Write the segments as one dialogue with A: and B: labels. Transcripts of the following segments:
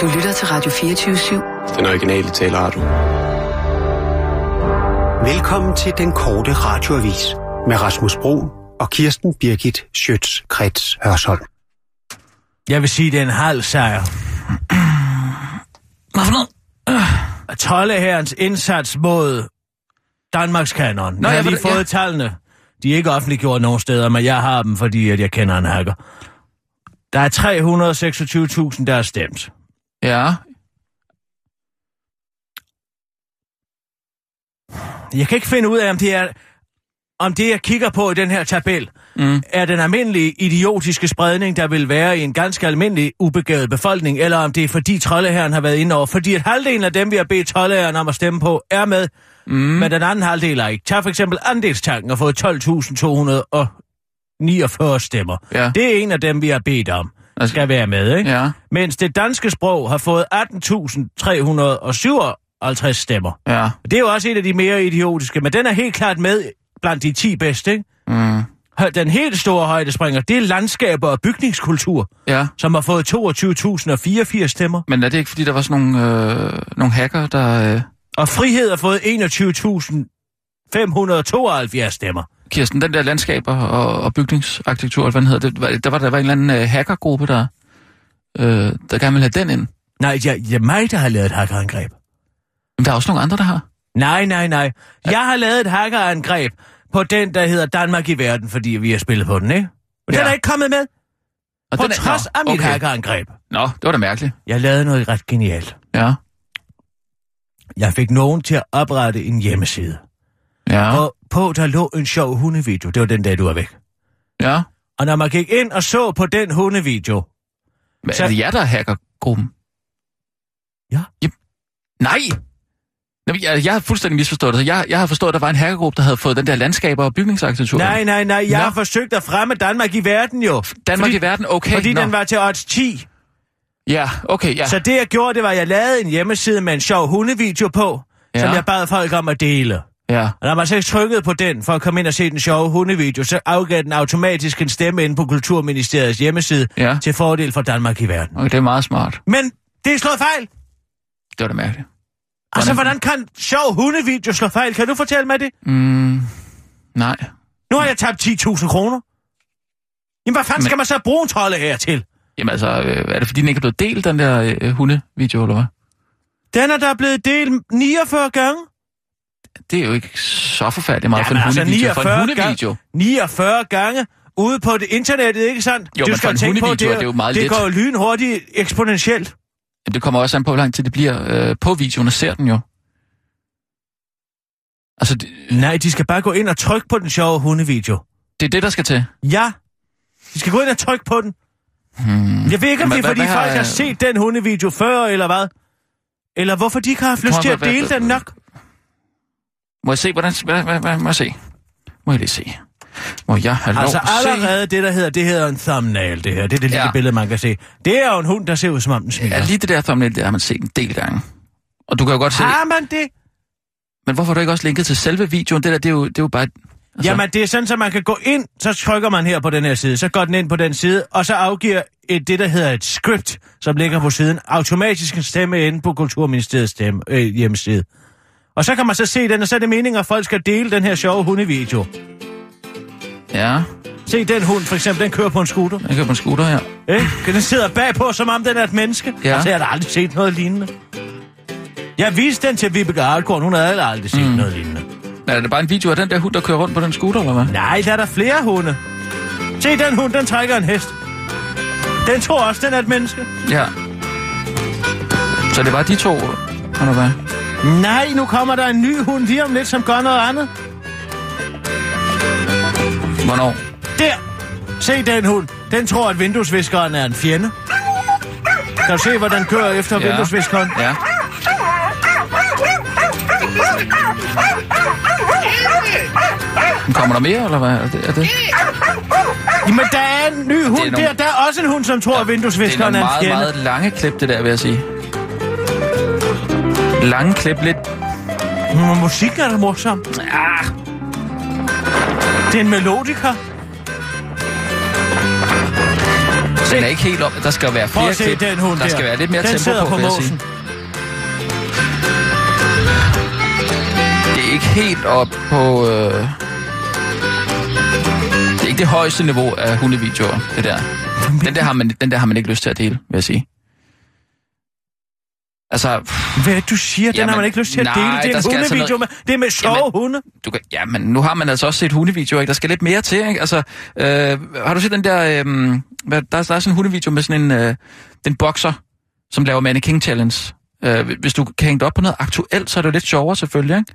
A: Du lytter til Radio 24-7.
B: Den originale taleradio.
C: Velkommen til den korte radioavis med Rasmus Bro og Kirsten Birgit Schøtz-Krets Hørsholm.
D: Jeg vil sige, det er en halv sejr. Hvad for noget? Øh. Tolleherrens indsats mod Danmarks kanon.
E: Nå,
D: jeg har lige fået
E: ja.
D: tallene. De er ikke offentliggjort nogen steder, men jeg har dem, fordi at jeg kender en hacker. Der er 326.000, der er stemt.
E: Ja.
D: Jeg kan ikke finde ud af, om det er, om det, jeg kigger på i den her tabel,
E: Mm.
D: er den almindelige idiotiske spredning, der vil være i en ganske almindelig ubegavet befolkning, eller om det er fordi troldeherren har været inde over. Fordi at halvdelen af dem, vi har bedt troldeherren om at stemme på, er med, mm. men den anden halvdel er ikke. Tag for eksempel andelstanken og fået 12.249 stemmer.
E: Ja.
D: Det er en af dem, vi har bedt om,
E: Altså-
D: skal være med, ikke?
E: Ja.
D: Mens det danske sprog har fået 18.357 stemmer.
E: Ja.
D: Det er jo også et af de mere idiotiske, men den er helt klart med blandt de 10 bedste, ikke?
E: Mm.
D: Den helt store højdespringer, det er landskaber og bygningskultur,
E: Ja.
D: som har fået 22.084 stemmer.
E: Men er det ikke, fordi der var sådan nogle, øh, nogle hacker, der... Øh...
D: Og frihed har fået 21.572 stemmer.
E: Kirsten, den der landskaber og, og bygningsarkitektur, hvad den hedder, det, der, var, der var en eller anden øh, hackergruppe, der, øh, der gerne ville have den ind.
D: Nej, jeg, jeg mig, der har lavet et hackerangreb.
E: Men der er også nogle andre, der har.
D: Nej, nej, nej. Jeg har lavet et hackerangreb på den, der hedder Danmark i verden, fordi vi har spillet på den, ikke? Den
E: Ja.
D: er ikke kommet med,
E: Og
D: på
E: den er,
D: trods af mit
E: okay.
D: hackerangreb.
E: Nå, det var da mærkeligt.
D: Jeg lavede noget ret genialt.
E: Ja.
D: Jeg fik nogen til at oprette en hjemmeside.
E: Ja.
D: Og på der lå en sjov hundevideo. Det var den dag, du var væk.
E: Ja.
D: Og når man gik ind og så på den hundevideo,
E: Men
D: Så-
E: er det jer, der er hackergruppen?
D: Ja.
E: Jep. Nej! Jeg, jeg har fuldstændig misforstået det. Jeg, jeg har forstået, at der var en hackergruppe, der havde fået den der landskaber og bygningsarkitektur.
D: nej, nej, nej, jeg
E: Nå.
D: har forsøgt at fremme Danmark i verden jo.
E: Danmark
D: fordi,
E: i verden, okay.
D: Fordi
E: nå.
D: den var til odds 10.
E: Ja, okay, ja.
D: Så det jeg gjorde, det var, at jeg lavede en hjemmeside med en sjov hundevideo på, ja. som jeg bad folk om at dele.
E: Ja.
D: Og når man så trykkede på den for at komme ind og se den sjove hundevideo, så afgav den automatisk en stemme inde på Kulturministeriets hjemmeside
E: Ja.
D: til fordel for Danmark i verden.
E: Okay, det er meget smart.
D: Men det er slået fejl.
E: Det var da mærkeligt.
D: Altså,
E: Hvordan-
D: hvordan kan sjov hundevideo slå fejl? Kan du fortælle mig det?
E: Mm, nej.
D: Nu har jeg tabt 10.000 kroner. Jamen, hvad fanden
E: Men-
D: skal man så bruge en trolde her til?
E: Jamen altså, øh, er det fordi, den ikke er blevet delt, den der øh, hundevideo, eller hvad?
D: Den er der blevet delt 49 gange.
E: Det er jo ikke så forfærdeligt meget for en
D: altså,
E: hundevideo. For en
D: 49
E: hundevideo.
D: Gange, 49 gange ude på det internettet, ikke sandt?
E: Jo,
D: du
E: men for en hundevideo er det jo meget
D: det
E: let.
D: går jo lynhurtigt eksponentielt.
E: Jamen, det kommer også an på, hvor lang tid det bliver øh, på videoen, og ser den jo. Altså, det,
D: Nej, de skal bare gå ind og trykke på den sjove hundevideo.
E: det er det, der skal til.
D: Ja, de skal gå ind og trykke på den.
E: Hmm.
D: Jeg ved ikke, om
E: Men
D: det er, fordi
E: hvad
D: folk har set den hundevideo før, eller hvad? Eller hvorfor de ikke har haft lyst til
E: at-
D: dele den nok?
E: Må jeg se, hvordan... Hvad, hvad, hvad, må jeg se? Må jeg lige se? Må jeg have lov
D: Altså
E: at se?
D: allerede det, der hedder, det hedder en thumbnail, det her. Det er det lille
E: Ja.
D: billede, man kan se. Det er jo en hund, der ser ud som om den smiler.
E: Ja, lige det der thumbnail, det har man set en del gange. Og du kan jo godt se...
D: Har man det?
E: Men hvorfor har du ikke også linket til selve videoen? Det der, det er jo, det er jo bare...
D: Altså... Jamen, det er sådan, så man kan gå ind, så trykker man her på den her side, så går den ind på den side, og så afgiver et, det, der hedder et script, som ligger på siden, automatisk en stemme inde på Kulturministeriets stemme, øh, hjemmeside. Og så kan man så se den, og så er det meningen, at folk skal dele den her sjove hundevideo.
E: Ja,
D: Se den hund, for eksempel, den kører på en scooter.
E: jeg kører på en scooter her.
D: Ikke? Den sidder bagpå, som om den er et menneske.
E: Ja.
D: Altså, jeg har aldrig set noget lignende. Jeg viste den til Vibeke Hartkorn, hun havde aldrig set mm. noget lignende.
E: Men er det bare en video af den der hund, der kører rundt på den scooter, eller hvad?
D: Nej, der er der flere hunde. Se, den hund, den trækker en hest. Den tror også, den er et menneske.
E: Ja. Så det var de to, eller hvad?
D: Nej, nu kommer der en ny hund lige om lidt, som gør noget andet.
E: Hvornår?
D: Der! Se den hund. Den tror, at vinduesviskeren er en fjende. Kan du se, hvordan den kører efter ja.
E: Ja.
D: vinduesviskeren?
E: Ja. Kommer der mere, eller hvad? Er det, er det?
D: Jamen, der er en ny hund
E: nogle-
D: der. Der er også en hund, som tror, at
E: Det er
D: vinduesviskeren
E: nogle
D: er en
E: meget,
D: fjende.
E: meget lange klip, det der, vil jeg sige. Lange klip, lidt...
D: Men musikken er da morsom.
E: Ah,
D: Det er en melodika.
E: se, Den er ikke helt op. Der skal være flere
D: se
E: klip.
D: den hund
E: der
D: der.
E: skal være lidt mere
D: den
E: tempo på,
D: på
E: vil jeg sige.
D: måsen.
E: Det er ikke helt op på... Øh... Det er ikke det højeste niveau af hundevideoer, det der. Den der, har man, den der har man ikke lyst til at dele, vil jeg sige. Altså,
D: Hvad det, du siger? Den
E: Jamen,
D: har man ikke lyst til at
E: nej,
D: dele. Det er en
E: altså
D: hundevideo
E: noget-
D: med. Det er med sjove hunde.
E: du kan, ja, men nu har man altså også set hundevideoer, ikke? Der skal lidt mere til, ikke? Altså, øh, har du set den der... Øh, hvad, der, der er sådan en hundevideo med sådan en... Øh, den bokser, som laver mannequin challenge. Øh, hvis du kan hænge det op på noget aktuelt, så er det jo lidt sjovere selvfølgelig, ikke?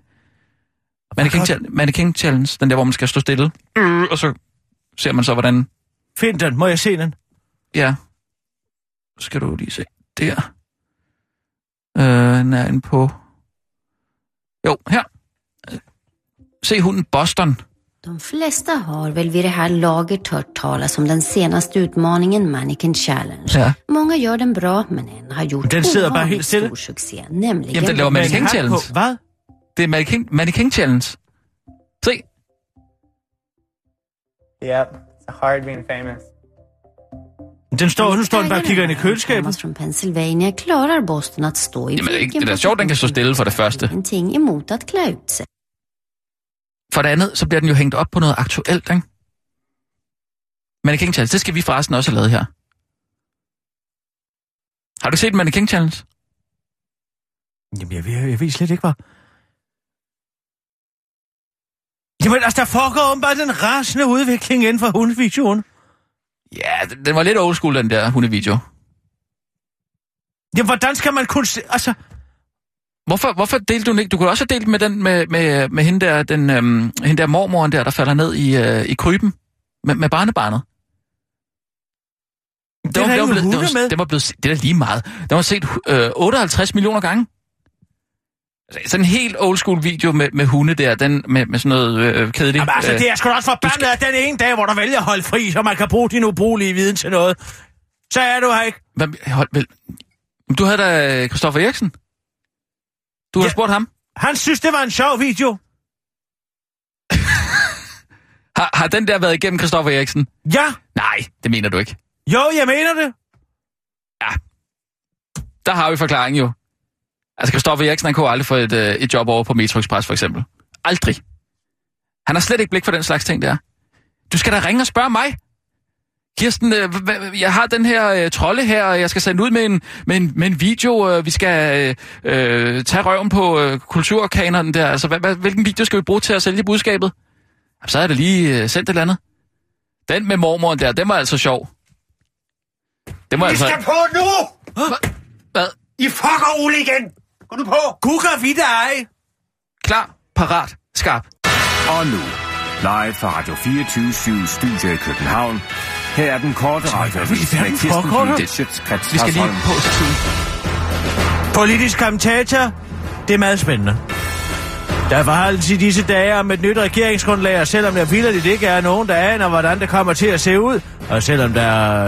E: Mannequin, challenge, mannequin challenge, den der, hvor man skal stå stille. Øh, og så ser man så, hvordan...
D: Find den. Må jeg se den?
E: Ja. Så skal du lige se. Der. Øh, den er inde på... Jo, her. Se hunden Boston.
B: De flesta har väl vid det här laget hört talas om den senaste utmaningen Mannequin Challenge.
E: Ja.
B: Många gör den bra, men en har gjort
D: Den sidder bara helt stille.
B: stor succé, nämligen...
E: Jamen, den laver mannequin challenge.
D: på- Hvad?
E: Det er mannequin, mannequin challenge. Se.
F: Yep, it's hard being famous.
D: Den står, nu står den bare og kigger ind i køleskabet.
B: Från Pennsylvania klarar Boston att stå i
E: Jamen, det er ikke- det er sjovt, den kan stå stille for det første.
B: Ingenting emot att klä ut sig.
E: For det andet, så bliver den jo hængt op på noget aktuelt, ikke? Mannequin challenge, det skal vi forresten også have lavet her. Har du set mannequin challenge?
D: Jamen, jeg, ved, jeg ved slet ikke, hvad... Jamen, altså, der foregår bare den rasende udvikling inden for hundevideoen.
E: Ja, den, var lidt old school, den der hundevideo.
D: Jamen, hvordan skal man kunne se... Altså,
E: Hvorfor, hvorfor delte du den ikke? Du kunne også have delt med den med, med, med hende, der, den, øhm, hende der mormoren der, der falder ned i, øh, i kryben med, med barnebarnet.
D: det er der ingen
E: blevet, den var. Den var blevet, det er lige meget. Den var set øh, 58 millioner gange. Sådan en helt old school video med, med hunde der, den med, med sådan noget øh, kedeligt.
D: Jamen, altså,
E: øh,
D: det er sgu da også forbandet, at den ene dag, hvor du vælger at holde fri, så man kan bruge din ubrugelige viden til noget. Så er du her ikke.
E: hvad, hold, vel, du havde da Christoffer Eriksen. Du har
D: Ja.
E: spurgt ham.
D: Han synes, det var en sjov video.
E: Har, har den der været igennem Christoffer Eriksen?
D: Ja,
E: Nej, det mener du ikke.
D: jo, jeg mener det.
E: Der har vi forklaringen jo. Altså, Christoffer Eriksen, han kunne aldrig få et, øh, et job over på Metro Express, for eksempel. Aldrig. Han har slet ikke blik for den slags ting der. Du skal da ringe og spørge mig. Kirsten, øh, jeg har den her øh, trolde her, og jeg skal sende ud med en, med en, med en video. Øh, vi skal øh, tage røven på øh, kulturkanonen der. Altså, hvad, hvad, hvilken video skal vi bruge til at sælge budskabet? Jamen, så er det lige øh, sendt et eller andet. Den med mormoren der, den var altså sjov. Den var
C: Vi
E: altså...
C: skal på nu!
E: Hvad?
C: I fucker Ole igen! Gå nu på!
D: Gugger vi det ej.
E: Klar, parat, skarp.
G: Og nu, live fra Radio 24 Studio i København. Her er den korte radioavis med Kirsten
E: Vi skal lige på til.
D: Politisk kommentator, det er meget spændende. Der forholdes i disse dage om et nyt regeringsgrundlag, og selvom der vildt ikke er nogen, der aner, hvordan det kommer til at se ud, og selvom der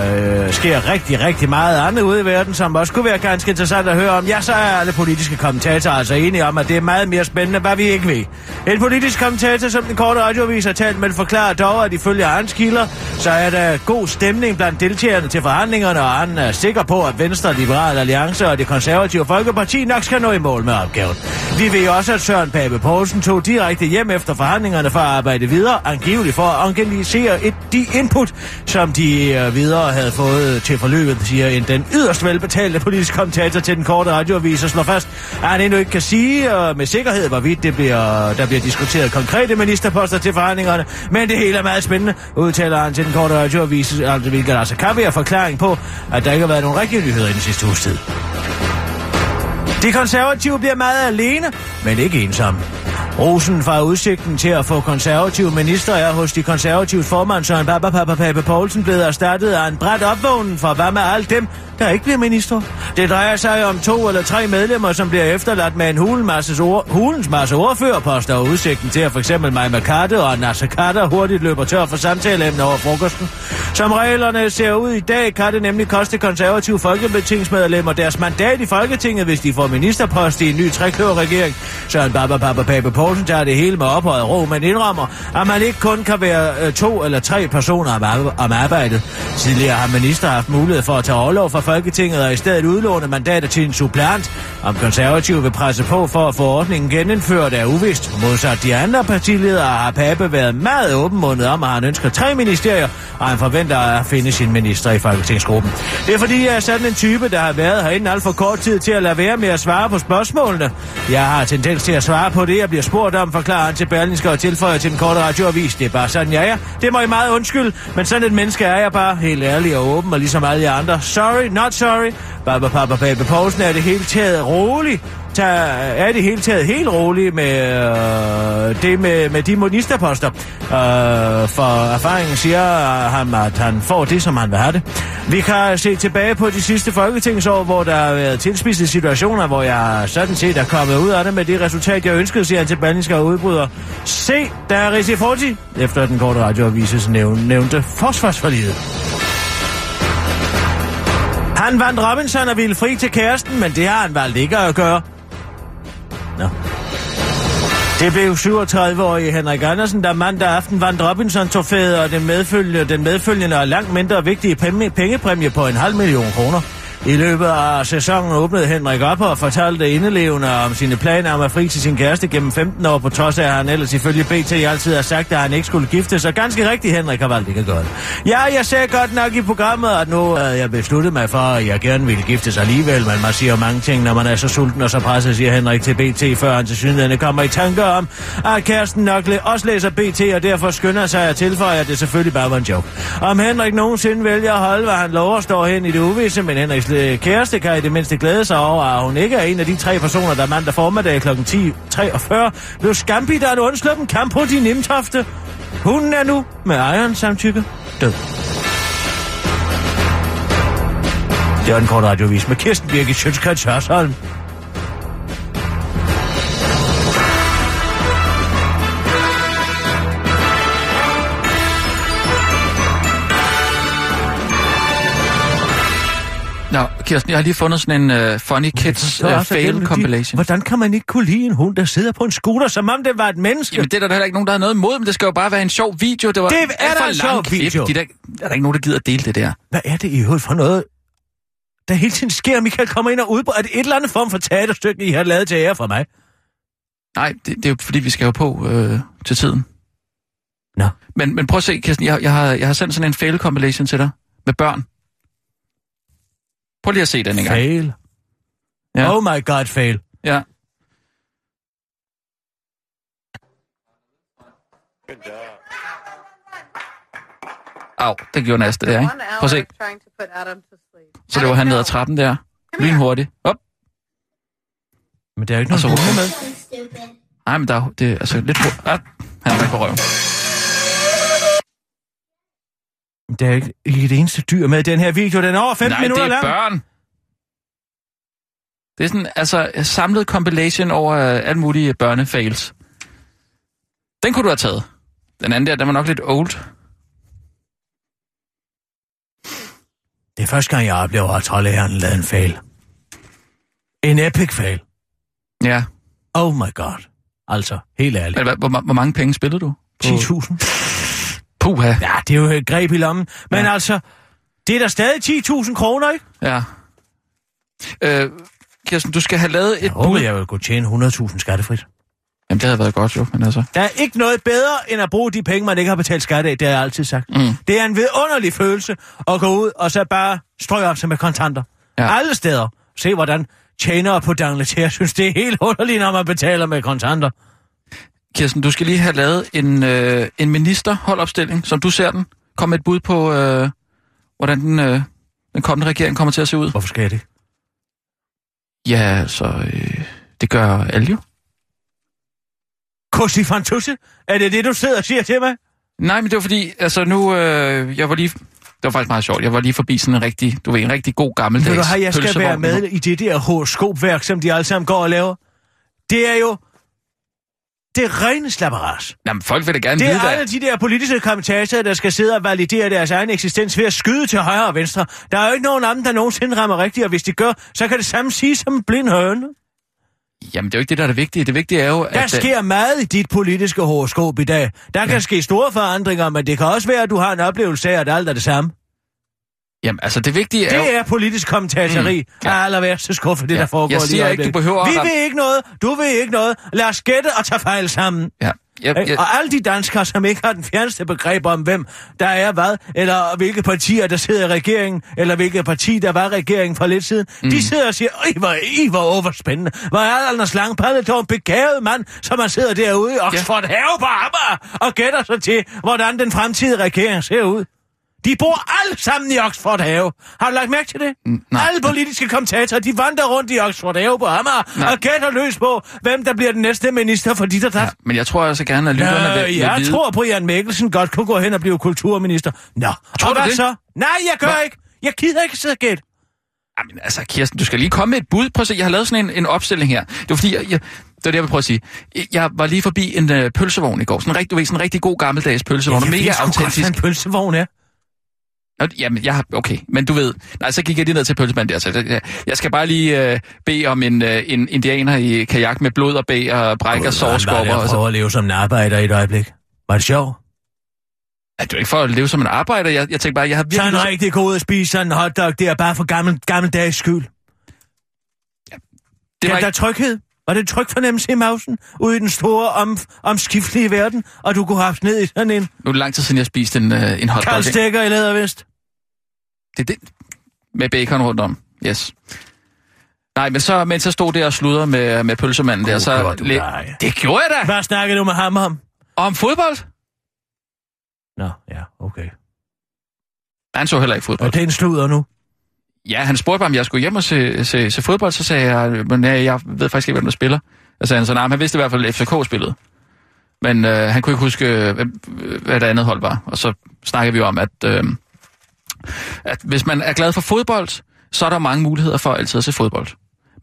D: øh, sker rigtig, rigtig meget andet ude i verden, som også kunne være ganske interessant at høre om, ja, så er alle politiske kommentatorer altså enige om, at det er meget mere spændende, hvad vi ikke ved. En politisk kommentator, som den korte radioavis har talt med, forklarer dog, at ifølge hans kilder, så er der god stemning blandt deltagerne til forhandlingerne, og han er sikker på, at Venstre, Liberal Alliance og det konservative Folkeparti nok skal nå i mål med opgaven. Vi ved også, at Søren Pape Poulsen tog direkte hjem efter forhandlingerne for at arbejde videre, angiveligt for at organisere et, de input, som de øh, videre havde fået til forløbet, siger en den yderst velbetalte politisk kommentator til den korte radioavis og slår fast, at han endnu ikke kan sige øh, med sikkerhed, hvorvidt det bliver, der bliver diskuteret konkrete ministerposter til forhandlingerne, men det hele er meget spændende, udtaler han til den korte radioavis, altså, hvilket altså kan være forklaring på, at der ikke har været nogen rigtige nyheder i den sidste uges tid. De konservative bliver meget alene, men ikke ensomme. Rosen fra udsigten til at få konservative minister er hos de konservative formand Søren Papa Papa Pape Poulsen blevet erstattet af en bræt opvågning for hvad med alt dem, der ikke bliver minister. Det drejer sig om to eller tre medlemmer, som bliver efterladt med en hulens masse, ord, hulens masse ordførerposter og udsigten til at for eksempel Maja Makate og Nasser Kader hurtigt løber tør for samtaleemne over frokosten. Som reglerne ser ud i dag, kan det nemlig koste konservative folketingsmedlemmer deres mandat i Folketinget, hvis de får ministerpost i en ny trekløverregering. Søren Papa Papa Pape Poulsen tager det hele med ophøjet ro, men indrammer, at man ikke kun kan være øh, to eller tre personer om, ar- om arbejdet. Tidligere har minister haft mulighed for at tage overlov fra Folketinget og i stedet udlåne mandater til en supplant. Om konservative vil presse på for at få ordningen genindført er uvist. Modsat de andre partiledere har Pape været meget åbenmundet om, at han ønsker tre ministerier, og han forventer at finde sin minister i Folketingsgruppen. Det er fordi, jeg er sådan en type, der har været herinde alt for kort tid til at lade være med at svare på spørgsmålene. Jeg har tendens til at svare på det, jeg bliver spurgt om, forklarer han til Berlingske og tilføjer til den korte radioavis. Det er bare sådan, jeg er. Det må I meget undskylde, men sådan et menneske er jeg bare. Helt ærlig og åben, og ligesom alle jer andre. Sorry, not sorry. Baba Papa Babe Poulsen er det hele taget rolig. Tag, er det hele taget helt roligt med øh, det med, med de monisterposter. Øh, for erfaringen siger ham, at han får det, som han vil have det. Vi kan se tilbage på de sidste folketingsår, hvor der har været tilspidste situationer, hvor jeg sådan set er kommet ud af det med det resultat, jeg ønskede, siger han til Berlingske udbryder. Se, der er Risi Forti, efter den korte radioavises nævn, nævnte forsvarsforlidet. Han vandt Robinson og ville fri til kæresten, men det har han valgt ikke at gøre. Nå. Det blev 37-årige Henrik Andersen, der mandag aften vandt Robinson-trofæet og den medfølgende, den medfølgende og langt mindre vigtige penge- pengepræmie på en halv million kroner. I løbet af sæsonen åbnede Henrik op og fortalte indelevende om sine planer om at fri til sin kæreste gennem 15 år, på trods af, at han ellers ifølge BT altid har sagt, at han ikke skulle gifte sig. Ganske rigtigt, Henrik har valgt ikke at gøre det. Ja, jeg sagde godt nok i programmet, at nu havde jeg besluttet mig for, at jeg gerne ville gifte sig alligevel, men man siger mange ting, når man er så sulten og så presset, siger Henrik til BT, før han til synligheden kommer i tanker om, at kæresten nok også læser BT, og derfor skynder sig at tilføje, at det selvfølgelig bare var en joke. Om Henrik nogensinde vælger at holde, hvad han lover, står hen i det uvisse, men Henrik hendes kæreste kan i det mindste glæde sig over, at hun ikke er en af de tre personer, der mandag formiddag kl. 10.43 blev skampidt af en undsluppen kamp på de nimtofte. Hunden er nu med ejeren samtykke død. Det var en kort radiovis med Kirsten Birgit Sjøtskrets Hørsholm.
E: Kirsten, jeg har lige fundet sådan en uh, Funny Kids uh, fail compilation.
D: Hvordan kan man ikke kunne lide en hund, der sidder på en scooter, som om det var et menneske?
E: Jamen, det er der heller ikke nogen, der har noget imod, men det skal jo bare være en sjov video. Det, var
D: Det er da en sjov
E: klip.
D: video.
E: De der, er der ikke nogen, der gider at dele det der.
D: Hvad er det i øvrigt for noget, der hele tiden sker? Michael kommer ind og udbryder. Er det et eller andet form for teaterstykke, I har lavet til ære for mig?
E: Nej, det, det er jo fordi, vi skal jo på øh, til tiden.
D: Nå.
E: Men, men prøv at se, Kirsten, jeg, jeg, har, jeg har sendt sådan en fail compilation til dig med børn. Prøv lige at se den en gang.
D: Fail.
E: Ja.
D: Oh my god, fail.
E: Ja. Au, det gjorde næste der, ikke? Prøv at se. Så det var han ned ad trappen der. Lynhurtigt. Op.
D: Men der er jo ikke
E: Og så
D: med.
E: Nej, men der er, det er altså lidt... hurtigt. Ah, han er ikke på røven.
D: Der er ikke, ikke et eneste dyr med i den her video. Den er over 15
E: Nej, det
D: minutter
E: er
D: lang.
E: børn. Det er sådan, altså, samlet compilation over uh, alle mulige børnefails. Den kunne du have taget. Den anden der, den var nok lidt old.
D: Det er første gang, jeg oplever, at troldæren lavede en fail. En epic fail.
E: Ja.
D: Oh my god. Altså, helt ærligt.
E: Men hvor, hvor, mange penge spillede du? På-
D: 10.000.
E: Puha.
D: Ja, det er jo et greb i lommen. Men
E: Ja.
D: altså, det er da stadig 10.000 kroner, ikke?
E: Ja. Øh, Kirsten, du skal have lavet et
D: Jeg håber,
E: bud.
D: jeg vil kunne tjene 100.000 skattefrit.
E: Jamen, det havde været godt jo, men altså...
D: Der er ikke noget bedre, end at bruge de penge, man ikke har betalt skat af. Det har jeg altid sagt.
E: Mm.
D: Det er en vidunderlig følelse at gå ud og så bare strøge op sig med kontanter.
E: Ja.
D: Alle steder. Se, hvordan tjenere på Dangleterre synes, det er helt underligt, når man betaler med kontanter.
E: Kirsten, du skal lige have lavet en, øh, en ministerholdopstilling, som du ser den. Kom med et bud på, øh, hvordan den, øh, den kommende regering kommer til at se ud.
D: Hvorfor skal jeg det?
E: Ja, så øh, det gør alle jo.
D: Kussi Fantusse? Er det det, du sidder og siger til mig?
E: Nej, men det var fordi, altså nu, øh, jeg var lige var faktisk meget sjovt. Jeg var lige forbi sådan en rigtig, du ved, en rigtig god gammeldags
D: Ved du hvad, jeg skal være med i det der horoskopværk, som de alle sammen går og laver. Det er jo... Det er rene slapperas.
E: Jamen, folk vil da gerne
D: Det
E: vide,
D: er
E: hvad...
D: alle de der politiske kommentatorer, der skal sidde og validere deres egen eksistens ved at skyde til højre og venstre. Der er jo ikke nogen af dem, der nogensinde rammer rigtigt, og hvis de gør, så kan det samme sige som en blind høne.
E: Jamen, det er jo ikke det, der er det vigtige. Det vigtige er jo,
D: Der
E: at... øh,
D: sker meget i dit politiske horoskop i dag. Der kan ske store forandringer, men det kan også være, at du har en oplevelse af, at alt er det samme.
E: Jamen, altså, det vigtige er jo...
D: Det er politisk kommentatori. Mm,
E: ja.
D: Aller værste skuffe, det
E: Ja,
D: der foregår
E: jeg
D: lige i
E: siger ikke, du behøver at
D: Vi
E: ramme-
D: ved ikke noget, du ved ikke noget. Lad os gætte og tage fejl sammen.
E: Ja. Jeg, jeg,
D: Og alle de danskere, som ikke har den fjerneste begreb om, hvem der er hvad, eller hvilke partier, der sidder i regeringen, eller hvilke parti, der var regeringen for lidt siden, mm. de sidder og siger, Øj, hvor, I hvor overspændende. Hvor er Anders Langpalle dog en begavet mand, som man sidder derude i Oxford ja. Have på Amager, og gætter sig til, hvordan den fremtidige regering ser ud. De bor alle sammen i Oxford Have. Har du lagt mærke til det?
E: nej.
D: Alle politiske kommentatorer, de vandrer rundt i Oxford Have på Amager,
E: Nej.
D: og gætter løs på, hvem der bliver den næste minister for dit og dat.
E: ja, men jeg tror altså gerne, at lytterne vil,
D: Øh,
E: vil
D: jeg
E: vide...
D: tror, Brian Mikkelsen godt kunne gå hen og blive kulturminister. Nå,
E: Tror
D: og
E: du
D: hvad
E: det?
D: så? Nej, jeg gør
E: Hva?
D: ikke. Jeg gider ikke sidde og gætte.
E: Jamen, altså, Kirsten, du skal lige komme med et bud. Prøv at se, jeg har lavet sådan en, en opstilling her. Det var fordi, jeg, jeg, det var det, jeg vil prøve at sige. Jeg var lige forbi en øh, pølsevogn i går. Sådan en rigtig, du ved, sådan en rigtig god gammeldags pølsevogn. og mega autentisk.
D: en pølsevogn er.
E: Nå, Jamen, jeg har... Okay, men du ved... Nej, så gik jeg lige ned til pølsemanden der. Så jeg, skal bare lige øh, bede om en, øh, en indianer i kajak med blod og bæ og bræk og sovskopper. Og
D: Jeg prøver at leve som en arbejder i et øjeblik. Var det sjovt?
E: Er jo ikke for at leve som en arbejder? Jeg, jeg tænkte bare, jeg har virkelig... lyst-
D: rigtig god at spise sådan en hotdog der, bare for gammel, gammeldags skyld.
E: det
D: Det
E: var
D: var der
E: ikke,
D: tryghed? Var det tryg fornemmelse i mausen? Ude i den store, om, omskiftelige verden? Og du kunne have haft ned i sådan en
E: nu er det lang tid siden, jeg spiste en, øh, en hotdog.
D: kald
E: ikke?
D: stikker i lædervest.
E: Det er det. Med bacon rundt om. Yes. Nej, men så, mens jeg stod der og sludrede med, med pølsemanden der,
D: God,
E: så...
D: gjorde du
E: le- det gjorde jeg da!
D: Hvad snakkede du med ham om?
E: Om fodbold?
D: Nå, ja, okay.
E: Han så heller ikke fodbold.
D: Og det er en sludder nu.
E: Ja, han spurgte mig, om jeg skulle hjem og se, se, se fodbold, så sagde jeg, men ja, jeg ved faktisk ikke, hvem der spiller. Så sagde, han så, nej, han vidste i hvert fald, at FCK spillede. Men øh, han kunne ikke huske, øh, hvad det andet hold var. Og så snakkede vi om, at, øh, at hvis man er glad for fodbold, så er der mange muligheder for altid at se fodbold.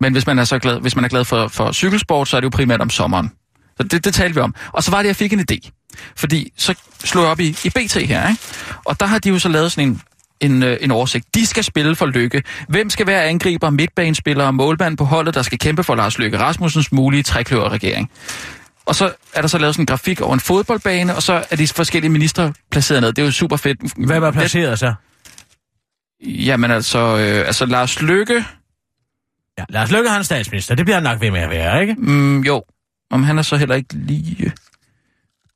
E: Men hvis man er, så glad, hvis man er glad for, for cykelsport, så er det jo primært om sommeren. Så det, det talte vi om. Og så var det, jeg fik en idé. Fordi så slog jeg op i, i BT her, ikke? Og der har de jo så lavet sådan en, en, øh, en oversigt. De skal spille for Lykke. Hvem skal være angriber, midtbanespiller og målmand på holdet, der skal kæmpe for Lars Lykke Rasmussens mulige trekløverregering? Og så er der så lavet sådan en grafik over en fodboldbane, og så er de forskellige minister placeret ned. Det er jo super fedt.
D: Hvem er placeret så?
E: Jamen altså, øh, altså Lars Lykke,
D: Ja, Lars Løkke han er statsminister. Det bliver han nok ved med at være, ikke?
E: mm, jo, om han er så heller ikke lige...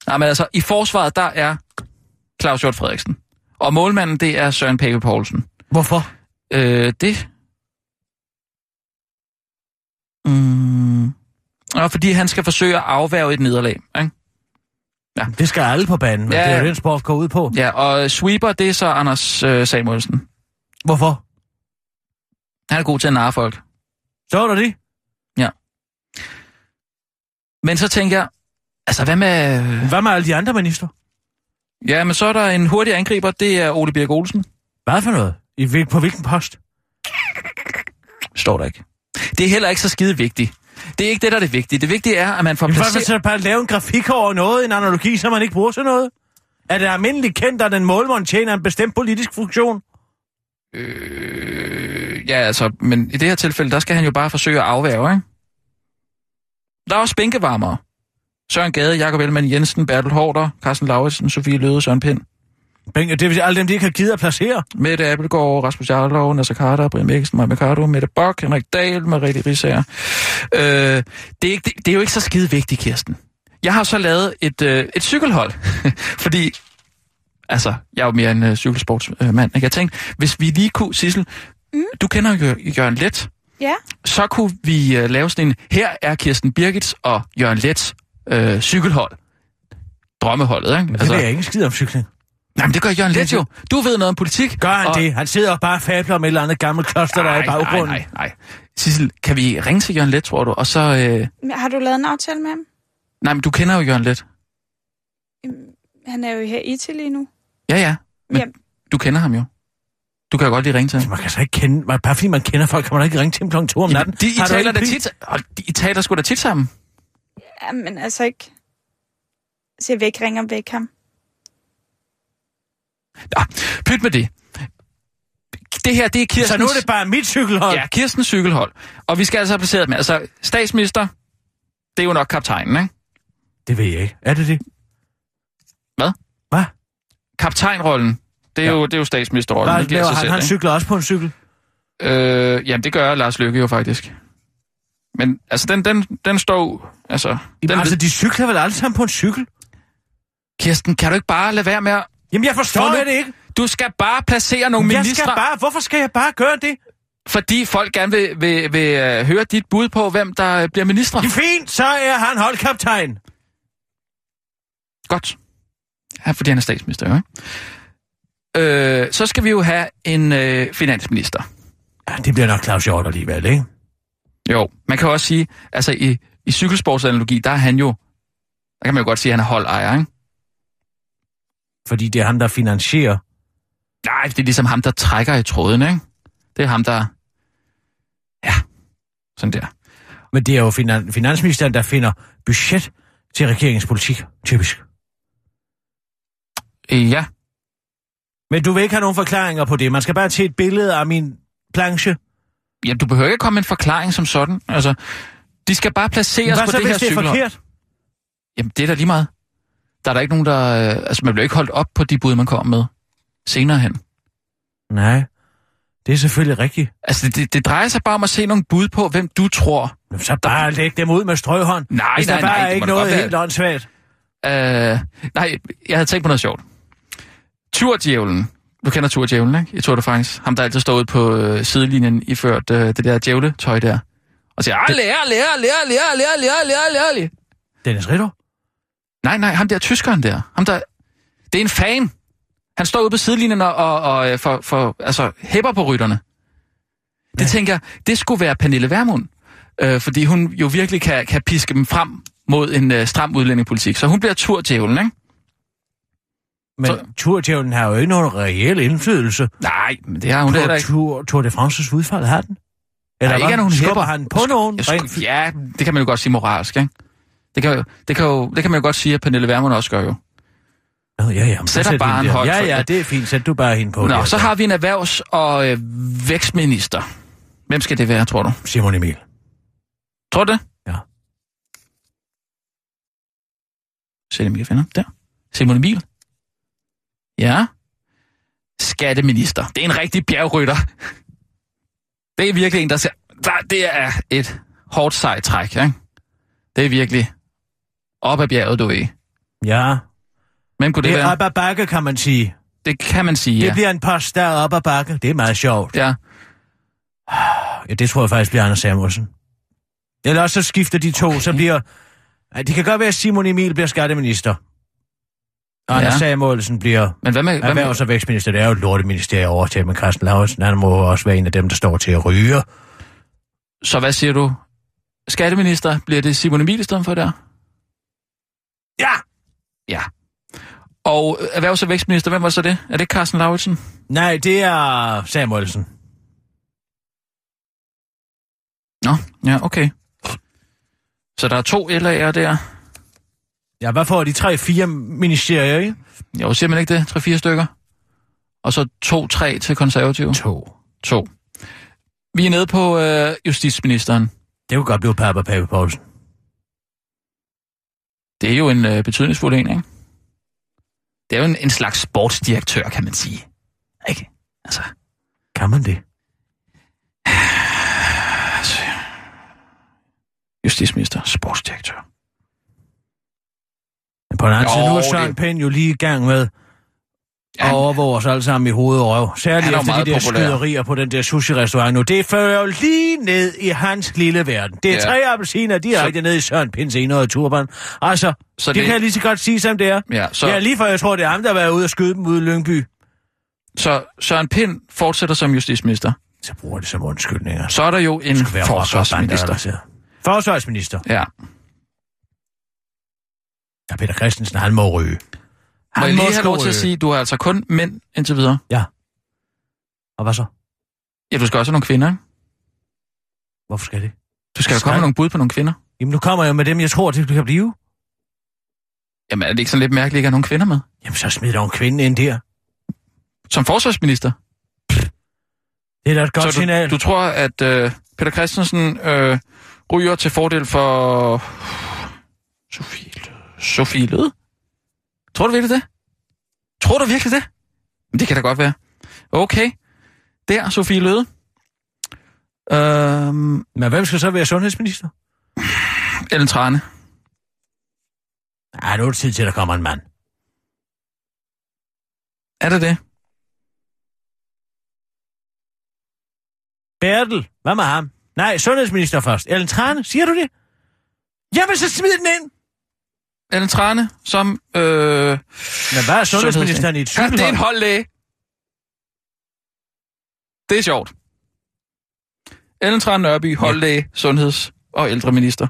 E: Nej, men altså, i forsvaret, der er Claus Hjort Frederiksen. Og målmanden, det er Søren Pape Poulsen.
D: Hvorfor?
E: Øh, det... Mm, og fordi han skal forsøge at afværge et nederlag. Ikke?
D: Det skal alle på banen, men
E: Ja.
D: ja. det er jo den sport går ud på.
E: Ja, og sweeper, det er så Anders øh, Samuelsen.
D: Hvorfor?
E: Han er god til at narre folk.
D: Så der det?
E: Men så tænker jeg, altså hvad med...
D: Hvad med alle de andre minister?
E: Ja, men så er der en hurtig angriber, det er Ole Birk Olsen.
D: Hvad for noget? I, hvil- på hvilken post?
E: Står der ikke. Det er heller ikke så skide vigtigt. Det er ikke det, der er det vigtige. Det vigtige er, at man får
D: Hvorfor
E: placeret...
D: så bare lave en grafik over noget, en analogi, så man ikke bruger til noget? Er det almindeligt kendt, at en målmand tjener en bestemt politisk funktion?
E: Øh, ja, altså, men i det her tilfælde, der skal han jo bare forsøge at afværge, ikke? Der er også bænkevarmere. Søren Gade, Jakob Ellemann Jensen, Bertel Hårder, Carsten Lauritsen, Sofie Løde, Søren Pind,
D: Penge, det vil sige alle dem, de ikke har givet at placere.
E: Mette Appelgaard, Rasmus Jarlov, Nasser Carter, Brian Mikkelsen, Maja Mercado, Mette Bock, Henrik Dahl, Marie Risager. Øh, det, er ikke, det, det er jo ikke så skide vigtigt, Kirsten. Jeg har så lavet et, øh, et cykelhold, fordi altså, jeg er jo mere en øh, cykelsportsmand. Øh, jeg tænkte, hvis vi lige kunne, Sissel, mm. du kender jo Jørgen Let,
H: Ja.
E: så kunne vi øh, lave sådan en, her er Kirsten Birgits og Jørgen Lets øh, cykelhold. Drømmeholdet, ikke?
D: Men det altså, er jeg ikke skid om cykling.
E: nej, men det gør Jørgen Let jo. Du ved noget om politik.
D: Gør han
E: og-
D: det? Han sidder og bare fabler om et eller andet gammelt kloster, der er i baggrunden.
E: Nej, nej, nej. Sissel, kan vi ringe til Jørgen Let, tror du? Og så... Øh...
H: Men Har du lavet en aftale med ham?
E: Nej, men du kender jo Jørgen Let.
H: Han er jo her i til lige nu.
E: Ja, ja. Men,
H: Ja.
E: Du kender ham jo. Du kan jo godt lige ringe til ham.
D: Man kan så ikke kende... Bare fordi man kender folk, kan man ikke ringe til dem klokken 2 om natten.
E: de, I
D: Har du
E: taler da tit... I taler sgu da tit sammen.
H: Ja, men altså ikke... Så jeg vil ikke ringe og vække ham.
E: Nå, pyt med det. Det her, det er Kirstens...
D: Så nu er det bare mit cykelhold.
E: Ja, Kirstens cykelhold. Og vi skal altså have placeret med. Altså, statsminister, det er jo nok kaptajnen, ikke?
D: Det ved jeg ikke. Er det det?
E: Hvad?
D: Hvad?
E: Kaptajnrollen, det er,
D: Ja.
E: jo, det er jo statsministerrollen.
D: Hvad
E: det giver
D: laver
E: sig
D: han?
E: selv,
D: Han
E: ikke?
D: cykler også på en cykel.
E: Øh, jamen, det gør Lars Løkke jo faktisk. Men altså, den, den, den står... Altså, den,
D: Jamen, altså, de cykler vel alle sammen på en cykel?
E: Kirsten, kan du ikke bare lade være med at...
D: Jamen, jeg forstår det ikke.
E: Du skal bare placere nogle
D: Jeg
E: ministre,
D: skal bare... Hvorfor skal jeg bare gøre det?
E: fordi folk gerne vil, vil, vil uh, høre dit bud på, hvem der øh, bliver ministre.
D: Det er fint, så er han holdkaptajn.
E: Godt. Ja, fordi han er statsminister, jo, ikke? Øh, så skal vi jo have en øh, finansminister.
D: Ja, det bliver nok Claus Hjort alligevel, ikke?
E: Jo, man kan også sige, altså i, i cykelsportsanalogi, der er han jo, der kan man jo godt sige, at han er holdejer, ikke?
D: Fordi det er ham, der finansierer.
E: Nej, det er ligesom ham, der trækker i tråden, ikke? Det er ham, der... Ja, sådan der.
D: Men det er jo finan- finansministeren, der finder budget til regeringens politik, typisk.
E: Øh, ja,
D: Men du vil ikke have nogen forklaringer på det. Man skal bare til et billede af min planche.
E: Ja, du behøver ikke komme med en forklaring som sådan. Altså, de skal bare placeres
D: Hvad
E: på
D: så,
E: det her
D: hvis det er forkert?
E: Jamen, det er da lige meget. Der er der ikke nogen, der... Øh, altså, man bliver ikke holdt op på de bud, man kommer med senere hen.
D: Nej, det er selvfølgelig rigtigt.
E: Altså, det, det, drejer sig bare om at se nogle bud på, hvem du tror.
D: Men så bare læg dem ud med strøghånd.
E: Nej,
D: hvis
E: nej,
D: der bare
E: nej,
D: er ikke noget helt åndssvagt.
E: Øh, nej, jeg havde tænkt på noget sjovt. Turdjævlen. Du kender Turdjævlen, ikke? I Tour de France. Ham, der altid står ude på øh, sidelinjen, iført øh, det der djævletøj der. Og siger, alle, alle, alle, alle, alle, alle, alle, alle, alle, alle.
D: Dennis Ritter?
E: Nej, nej, ham der tyskeren der. Ham der... Det er en fan. Han står ude på sidelinjen og, og, og øh, for, for, altså, hæpper på rytterne. Det
D: Ja.
E: tænker jeg, det skulle være Pernille Vermund. Øh, fordi hun jo virkelig kan, kan piske dem frem mod en øh, stram udlændingepolitik. Så hun bliver turdjævlen, ikke?
D: Men
E: Så-
D: har jo ikke nogen reel indflydelse
E: Nej, men det har hun heller ikke.
D: Tour, Tour de France's udfald, har den?
E: Eller
D: Eller
E: ikke er nogen
D: Skubber
E: hæpper.
D: han på nogen?
E: Jeg
D: Rent
E: ja, det kan man jo godt sige moralsk, ikke? Det kan, det, kan jo, det kan man jo godt sige, at Pernille Vermund også gør jo.
D: Nå, ja, ja.
E: Sætter
D: hende der.
E: højt
D: Ja, ja,
E: det.
D: det er fint. Sæt du bare hende på.
E: Nå,
D: der,
E: så har vi en erhvervs- og øh, vækstminister. Hvem skal det være, tror du?
D: Simon Emil.
E: Tror du det?
D: Ja.
E: Simon Emil finder. Der. Simon Emil. Ja. Skatteminister. Det er en rigtig bjergrytter. Det er virkelig en, der ser... Der, det er et hårdt sejt træk, ikke? Det er virkelig op ad bjerget, du er.
D: Ja,
E: Men kunne det,
D: det er
E: være?
D: op ad bakke, kan man sige.
E: Det kan man sige,
D: Det
E: ja.
D: bliver en post, der er op ad bakke. Det er meget sjovt.
E: Ja.
D: Ja, det tror jeg faktisk bliver Anders Samuelsen. Eller også så skifter de to, okay. så bliver... Det kan godt være, at Simon Emil bliver skatteminister. Anders
E: Ja.
D: Samuelsen bliver
E: Men hvad med... Hvad med
D: erhvervs- og vækstminister. Det er jo et lorteministerium overtaget med Carsten Lauritsen. Han må også være en af dem, der står til at ryge.
E: så hvad siger du? Skatteminister, bliver det Simon Emil i stedet for der?
D: Ja!
E: Ja. Og erhvervs- og vækstminister, hvem var så det? Er det Carsten Lauritsen?
D: Nej, det er Samuelsen.
E: Nå, ja, okay. Så der er to LA'er der.
D: Ja, hvad får de tre-fire ministerier, ikke?
E: Jo, siger man ikke det? Tre-fire stykker? Og så to-tre til konservative?
D: To.
E: To. Vi er nede på øh, justitsministeren.
D: Det kunne godt blive Papa Pape Poulsen.
E: Det er jo en øh, betydningsfuld en, ikke? Det er jo en, en slags sportsdirektør, kan man sige. Ikke? Altså,
D: Kan man det?
E: altså justitsminister, sportsdirektør.
D: Men på den anden side, nu er
E: det-
D: Søren Pind jo lige i gang med at overvåge os alle sammen i hoved og røv. Særligt
E: er
D: efter de der
E: populær.
D: skyderier på den der sushi-restaurant nu. Det fører jo lige ned i hans lille verden. Det er
E: Ja.
D: tre appelsiner direkte ned i Søren Pinds enøjet turban. Altså,
E: Så
D: så det,
E: det-
D: det kan jeg lige så godt sige, som det er.
E: Ja, så,
D: Så... Ja, lige før jeg tror, det er ham, der har været ude og skyde dem ude i Lyngby.
E: så Søren Pind fortsætter som justitsminister.
D: Så bruger det som undskyldninger.
E: Så er der jo en
D: Det
E: forsvarsminister.
D: Forsvarsminister.
E: Ja,
D: Ja, Peter Christensen, han må ryge.
E: Må
D: Han
E: jeg
D: må
E: lige have lov til at sige, du er altså kun mænd indtil videre.
D: Og hvad så?
E: Ja, du skal også have nogle kvinder, ikke?
D: Hvorfor skal det?
E: Du skal jo komme med nogle bud på nogle kvinder.
D: Jamen, nu kommer jeg jo med dem, jeg tror, det kan blive.
E: Jamen, er det ikke sådan lidt mærkeligt, at ikke have nogen kvinder med?
D: Jamen, så smid dog en kvinde ind der.
E: Som forsvarsminister.
D: Det er da et godt
E: så
D: signal.
E: du, du tror, at øh, Peter Christensen øh, ryger til fordel for Sofie Løde? Sofie Løde? Tror du virkelig det? Tror du virkelig det? Men det kan da godt være. Okay. Der, Sofie Løde. Øhm,
D: Men hvem skal så være sundhedsminister?
E: Ellen Trane.
D: Ej, nu er det tid til, at der kommer en mand.
E: Er det det?
D: Bertel, hvad med ham? Nej, sundhedsminister først. Ellen Trane, siger du det? Jamen, så smid den ind!
E: Ellen Trane som... Øh,
D: Men hvad er sundhedsministeren i et
E: Ja, det er en
D: cykelhold?
E: holdlæge. Det er sjovt. Ellen Trane Nørby, holdlæge, ja. sundheds- og ældreminister.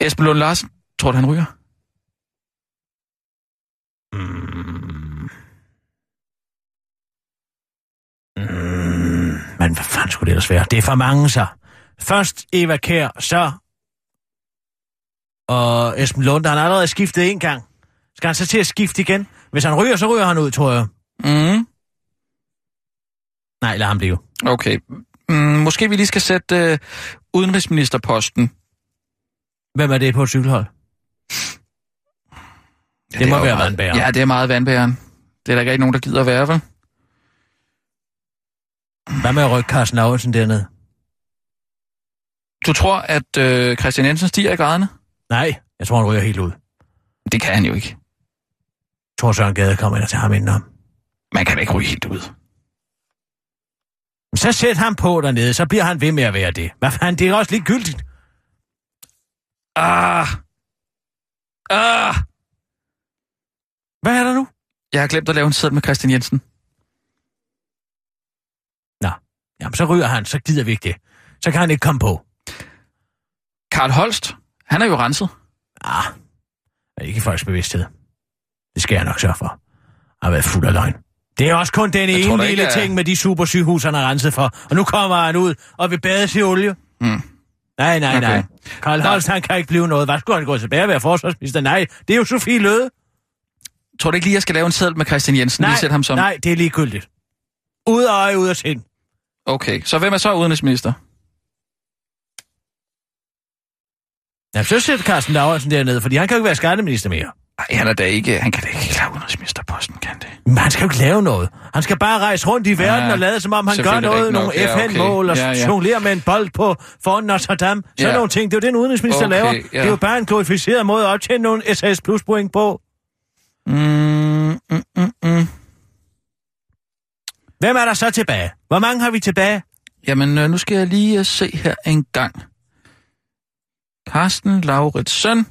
E: Esben Lund Larsen, tror du, han ryger?
D: Mm. Mm. Men hvad fanden skulle det ellers være? Det er for mange, så. Først Eva Kær, så... Og Esben Lund, han har allerede skiftet en gang. Skal han så til at skifte igen? Hvis han ryger, så ryger han ud, tror jeg.
E: Mm.
D: Nej, lad ham blive.
E: Okay. Mm, måske vi lige skal sætte øh, udenrigsministerposten.
D: Hvem er det på et cykelhold?
E: Ja,
D: Det må
E: er jo
D: være
E: meget-
D: vandbæreren.
E: Ja, det er meget vandbæren. Det er der ikke nogen, der gider at være, vel?
D: Hvad med at rykke Carsten Lauritsen derned?
E: Du tror, at øh, Christian Jensen stiger i graderne?
D: Nej, jeg tror, han ryger helt ud.
E: Det kan han jo ikke.
D: Jeg tror, Søren Gade kommer ind og tager ham indenom.
E: Man kan da ikke ryge helt ud.
D: Så sæt ham på dernede, så bliver han ved med at være det. Hvad fanden, det er også ligegyldigt.
E: Ah! Ah!
D: Hvad er der nu?
E: Jeg har glemt at lave en sæd med Christian Jensen.
D: Nå, jamen så ryger han, så gider vi ikke det. Så kan han ikke komme på.
E: Karl Holst, han er jo renset.
D: Ah, ikke i folks bevidsthed. Det skal jeg nok sørge for. Jeg har været fuld af løgn. Det er også kun den
E: Jeg
D: ene lille
E: at-
D: ting med de supersygehus, han har renset for. Og nu kommer han ud og vil bades i olie.
E: Mm.
D: Nej, nej,
E: Okay.
D: nej. Karl Holst, han kan ikke blive noget. Hvad skulle han gå tilbage og være forsvarsminister? Nej, det er jo Sofie Løde.
E: Tror du ikke lige, jeg skal lave en sæd med Christian Jensen?
D: Nej,
E: Lige sætte ham som...
D: nej, det er ligegyldigt. Ud af øje, ud af sind.
E: Okay, så hvem er så udenrigsminister?
D: Ja, så sætter Carsten Lauritsen dernede, fordi han kan jo ikke være skatteminister mere.
E: Nej, han er da ikke... Han kan da ikke lave udenrigsministerposten, kan det?
D: Men han skal jo ikke lave noget. Han skal bare rejse rundt i verden
E: Ja,
D: og lade, som om han gør noget, nogle.
E: Ja, okay.
D: FN-mål og
E: Ja, ja.
D: jonglere med en bold på foran Notre Dame. Sådan
E: Ja.
D: nogle ting. Det er jo det, en udenrigsminister
E: Okay,
D: laver.
E: ja.
D: Det er jo bare en glorificeret måde at optjene nogle SAS plus point på.
E: Mm, mm, mm, mm.
D: Hvem er der så tilbage? Hvor mange har vi tilbage?
E: Jamen, øh, nu skal jeg lige øh, se her en gang. Carsten Lauritsen.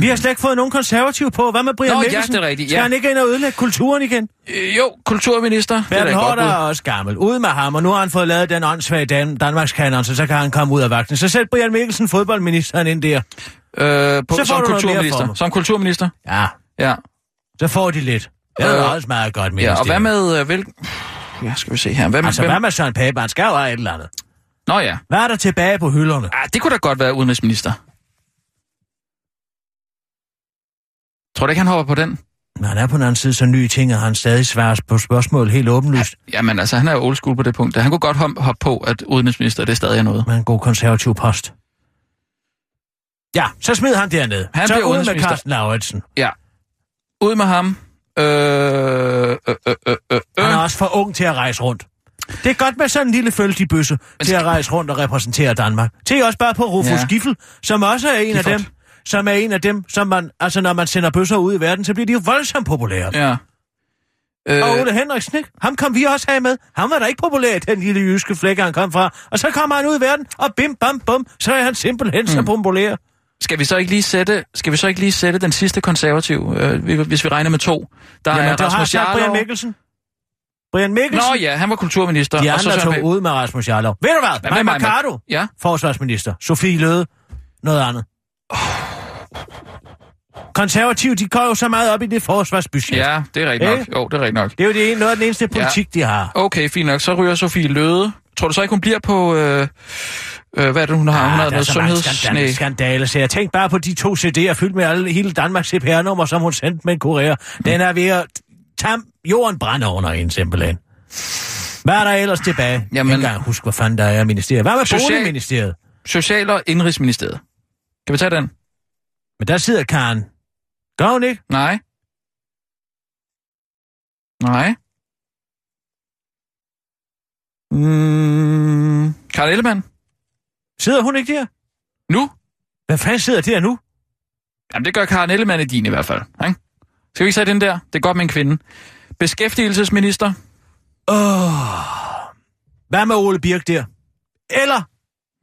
D: Vi har slet ikke fået nogen konservativ på. Hvad med Brian
E: Nå, ja,
D: Mikkelsen?
E: det er rigtigt,
D: Skal
E: ja.
D: han ikke ind og ødelægge kulturen igen?
E: Øh, jo, kulturminister. Det er
D: Hård er også gammel. Ud med ham, og nu har han fået lavet den åndssvage Dan- Danmarkskanon, så så kan han komme ud af vagten. Så sæt Brian Mikkelsen, fodboldministeren, ind der.
E: Øh, på,
D: Så får
E: som
D: du
E: kulturminister. Som kulturminister,
D: Ja,
E: ja.
D: så får de lidt. Det er
E: Øh,
D: også meget godt
E: Ja,
D: ministerium.
E: og hvad med... Øh, hvil... Ja, skal vi se her. Hvem,
D: Altså,
E: hvem...
D: hvad med Søren Pape? Han skal jo have et eller andet.
E: Nå ja.
D: Hvad er der tilbage på hylderne?
E: Ah, det kunne da godt være udenrigsminister. Tror du ikke, han hopper på den?
D: Når han er på den anden side så nye ting, og han stadig svarer på spørgsmål helt åbenlyst.
E: Jamen altså, han er jo old school på det punkt. Han kunne godt hop- hoppe på, at udenrigsminister, det er stadig er noget.
D: Med en god konservativ post. Ja, så smid han derned.
E: Han
D: så
E: bliver
D: ud med
E: udenrigsminister.
D: Carsten Lauritsen.
E: Ja. Ud med ham. Øh, øh, øh, øh, øh, øh.
D: Han er også for ung til at rejse rundt. Det er godt med sådan en lille føltig bøsse til at rejse rundt og repræsentere Danmark. Til også bare på Rufus
E: Ja.
D: Giffel, som også er en af
E: Giffert.
D: dem, som er en af dem, som man, altså når man sender bøsser ud i verden, så bliver de jo voldsomt populære.
E: Ja.
D: Øh. Og
E: Øh,
D: Ole Henriksen, ikke? Ham kom vi også have med. Han var da ikke populær i den lille jyske flække, han kom fra. Og så kommer han ud i verden, og bim, bam, bum, så er han simpelthen mm. så populær.
E: Skal vi så ikke lige sætte, skal vi så ikke lige sætte den sidste konservativ, øh, vi- hvis vi regner med to? Der
D: Jamen,
E: er Rasmus
D: sagt Brian
E: Jarlov.
D: Mikkelsen. Brian Mikkelsen.
E: Nå ja, han var kulturminister.
D: De
E: og så
D: andre tog
E: Pape.
D: ud med Rasmus Jarlov. Ved du hvad? Maja
E: med
D: Mercado,
E: Ja.
D: forsvarsminister. Sofie Løde, noget andet. Konservative, de går jo så meget op i det forsvarsbudget.
E: Ja, det er rigtigt nok. Jo, det er rigtigt nok.
D: Det er jo det, ene- noget af den eneste politik, de har.
E: Okay, fint nok. Så ryger Sofie Løde. Tror du så ikke, hun bliver på... Øh, øh, hvad er det, hun har? hun har
D: Ah, der er
E: noget sundhedsnæ.
D: skandale, skandaler, så jeg tænkte bare på de to CD'er fyldt med alle, hele Danmarks CPR-nummer, som hun sendte med en kurér. Den er ved at tam, jorden brænder under en simpelthen. Hvad er der ellers tilbage?
E: Jamen-
D: jeg kan ikke huske, hvad fanden der er ministeriet. Hvad med
E: Social-
D: Boligministeriet?
E: Social- og Indrigsministeriet. Kan vi tage den?
D: Men der sidder Karen. Gør hun ikke?
E: Nej. Nej. Mm, Karl Ellemann.
D: Sidder hun ikke der?
E: Nu?
D: Hvad fanden sidder der nu?
E: Jamen, det gør Karen Ellemann i din i hvert fald. Ikke? Skal vi ikke tage den der? Det er godt med en kvinde. Beskæftigelsesminister.
D: Hvad med Ole Birk der? Eller,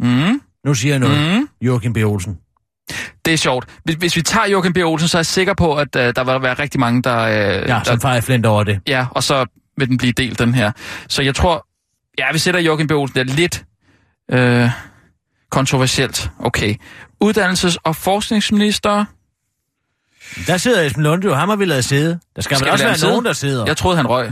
E: Mm,
D: nu siger jeg noget,
E: mm.
D: Joachim B. Olsen.
E: Det er sjovt. Hvis, hvis vi tager Joachim B. Olsen, så er jeg sikker på, at uh, der vil være rigtig mange, der... Uh,
D: Ja,
E: der
D: som fejrer flint over det.
E: ja, og så vil den blive delt, den her. Så jeg tror... Ja, vi sætter Joachim B. Olsen der lidt øh, kontroversielt. Okay. Uddannelses- og forskningsminister.
D: Der sidder Esben Lunde jo, ham har vi lavet sidde. Der skal,
E: Skal
D: vel
E: vi
D: også være
E: sidde?
D: nogen, der sidder.
E: Jeg troede, han røg.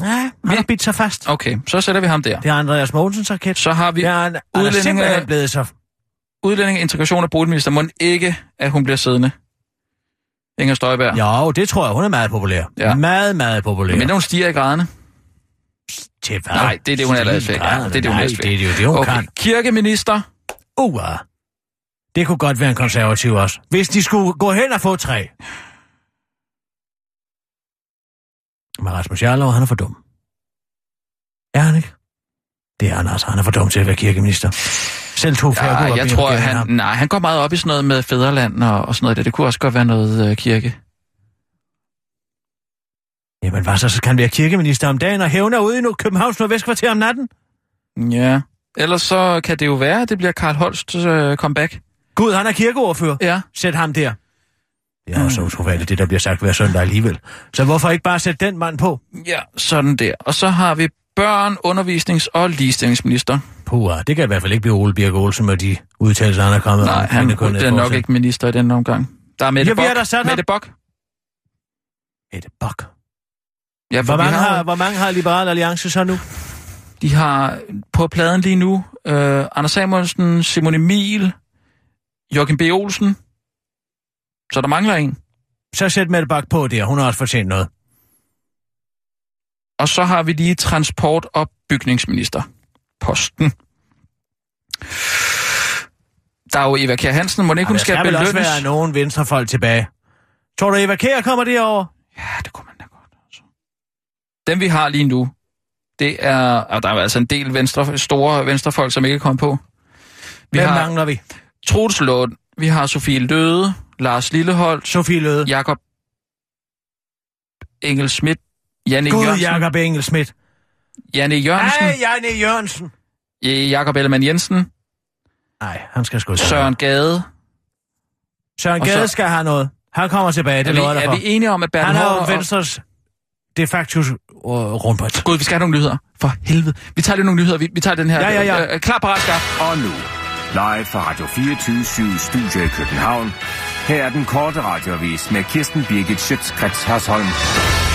D: Ja, han har bidt sig fast.
E: Okay, så sætter vi ham der.
D: Det er Andreas Mogensens raket.
E: Så har vi
D: Det er er
E: udlændinge-
D: simpelthen blevet så...
E: udlænding, integration og boligminister. Må ikke, at hun bliver siddende. Inger Støjberg.
D: Jo, det tror jeg, hun er meget populær.
E: Ja.
D: Meget, meget populær.
E: Men hun stiger i graderne.
D: Til hvad?
E: Nej, det er det, hun allerede fik. Ja, det er det, hun fik.
D: det er jo det, hun
E: Okay,
D: kan.
E: kirkeminister.
D: Uh, det kunne godt være en konservativ også. Hvis de skulle gå hen og få tre. Men Rasmus Jarlov, han er for dum. Er han ikke? Det er han altså. Han er for dum til at være kirkeminister. Selv to
E: Ja, jeg tror, han, nej, han går meget op i sådan noget med fædreland og, og sådan noget. Der. Det kunne også godt være noget øh, kirke.
D: Jamen hvad så, så kan han være kirkeminister om dagen og hævner ude i nu Københavns Nordvestkvarter om natten?
E: Ja. Ellers så kan det jo være, at det bliver Karl Holsts øh, comeback.
D: Gud, han er kirkeordfører.
E: Ja.
D: Sæt ham der. Det er også utroværdigt, det der bliver sagt hver søndag alligevel. Så hvorfor ikke bare sætte den mand på?
E: Ja, sådan der. Og så har vi børn, undervisnings- og ligestillingsminister.
D: Puh, det kan i hvert fald ikke blive Ole Birk Olsen med de udtalelser, han er kommet
E: Nej,
D: om
E: han
D: kvindekønnet
E: er nok ikke minister i den omgang. Der er Mette
D: Ja, sat ham.
E: Mette Bock.
D: Mette Bock.
E: Ja,
D: Hvor mange,
E: har,
D: har, hvor mange har Liberal Alliance så nu?
E: De har på pladen lige nu øh, Anders Samuelsen, Simon Emil, Joachim B. Olsen. Så der mangler en.
D: Så sæt Mette Bock på der, hun har også fortjent noget.
E: Og så har vi lige transport- og bygningsminister. Posten. Der er jo Eva Kjær Hansen, må ikke hun
D: der
E: skal,
D: skal vel også
E: belønnes?
D: være nogen venstrefolk tilbage. Tror du, Eva Kjær kommer derover?
E: Ja, det kunne man. Dem vi har lige nu, det er... Og der er altså en del venstre, store venstrefolk, som ikke er kommet på. Vi
D: Hvem
E: har
D: mangler vi?
E: Troels Lund, vi har Sofie Løde, Lars Lilleholdt,
D: Sofie Løde.
E: Jakob Engel Schmidt, Janne
D: Gud,
E: Jørgensen,
D: Jakob Engelsmidt.
E: Janne Jørgensen,
D: Nej, Janne Jørgensen.
E: ja. Jakob Ellemann Jensen,
D: Nej, han skal sgu
E: Søren Gade.
D: Søren
E: Og så-
D: Gade skal have noget. Han kommer tilbage,
E: Er
D: det
E: vi,
D: jeg dig
E: er vi enige om, at Bertel
D: Han er jo
E: og-
D: De facto uh, rundbredt.
E: Gud, vi skal have nogle nyheder. For helvede. Vi tager lige nogle nyheder. Vi, vi tager den her.
D: Ja, ja, ja.
E: Øh, klar, parat, skarp.
G: Og nu, live fra Radio 24 Studio i København. Her er den korte radiovis med Kirsten Birgit Schøtzgrads Hasholm.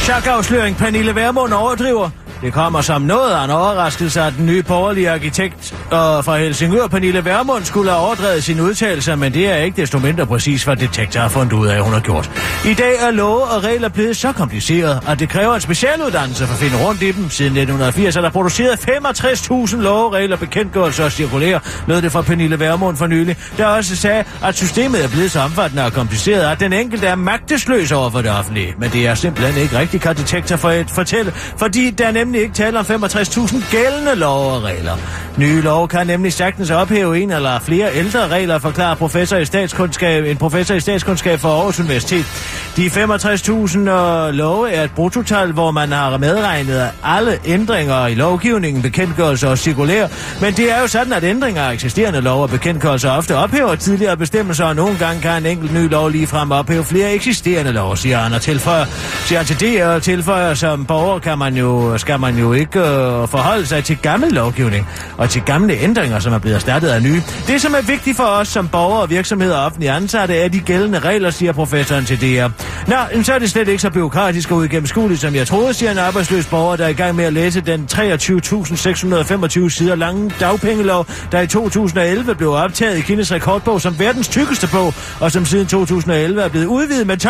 D: Chakafsløring Pernille Vermund overdriver. Det kommer som noget af en overraskelse, at den nye borgerlige arkitekt og fra Helsingør, Pernille Vermund, skulle have overdrevet sine udtalelser, men det er ikke desto mindre præcis, hvad detektor har fundet ud af, hun har gjort. I dag er love og regler blevet så kompliceret, at det kræver en specialuddannelse for at finde rundt i dem. Siden 1980 er der produceret 65.000 love, regler, bekendtgørelser og cirkulære, lød det fra Pernille Vermund for nylig, der også sagde, at systemet er blevet så omfattende og kompliceret, at den enkelte er magtesløs over for det offentlige. Men det er simpelthen ikke rigtigt, kan detektor for at fortælle, fordi der nemlig ikke taler om 65.000 gældende love og regler. Nye love kan nemlig sagtens ophæve en eller flere ældre regler, forklarer professor i statskundskab, en professor i statskundskab for Aarhus Universitet. De 65.000 øh, love er et brutotal, hvor man har medregnet alle ændringer i lovgivningen, bekendtgørelser og cirkulære. Men det er jo sådan, at ændringer af eksisterende lov og bekendtgørelser ofte ophæver tidligere bestemmelser, og nogle gange kan en enkelt ny lov ligefrem ophæve flere eksisterende lov, siger han og tilføjer. Siger han til DR, og tilføjer, som borger kan man jo, skal man jo ikke øh, forholde sig til gammel lovgivning og til gamle ændringer, som er blevet erstattet af nye. Det, som er vigtigt for os som borgere og virksomheder og offentlige ansatte, er de gældende regler, siger professoren til DR. Nå, så er det slet ikke så byråkratisk og uigennemskueligt, som jeg troede, siger en arbejdsløs borger, der er i gang med at læse den 23.625 sider lange dagpengelov, der i 2011 blev optaget i Kines rekordbog som verdens tykkeste bog, og som siden 2011 er blevet udvidet med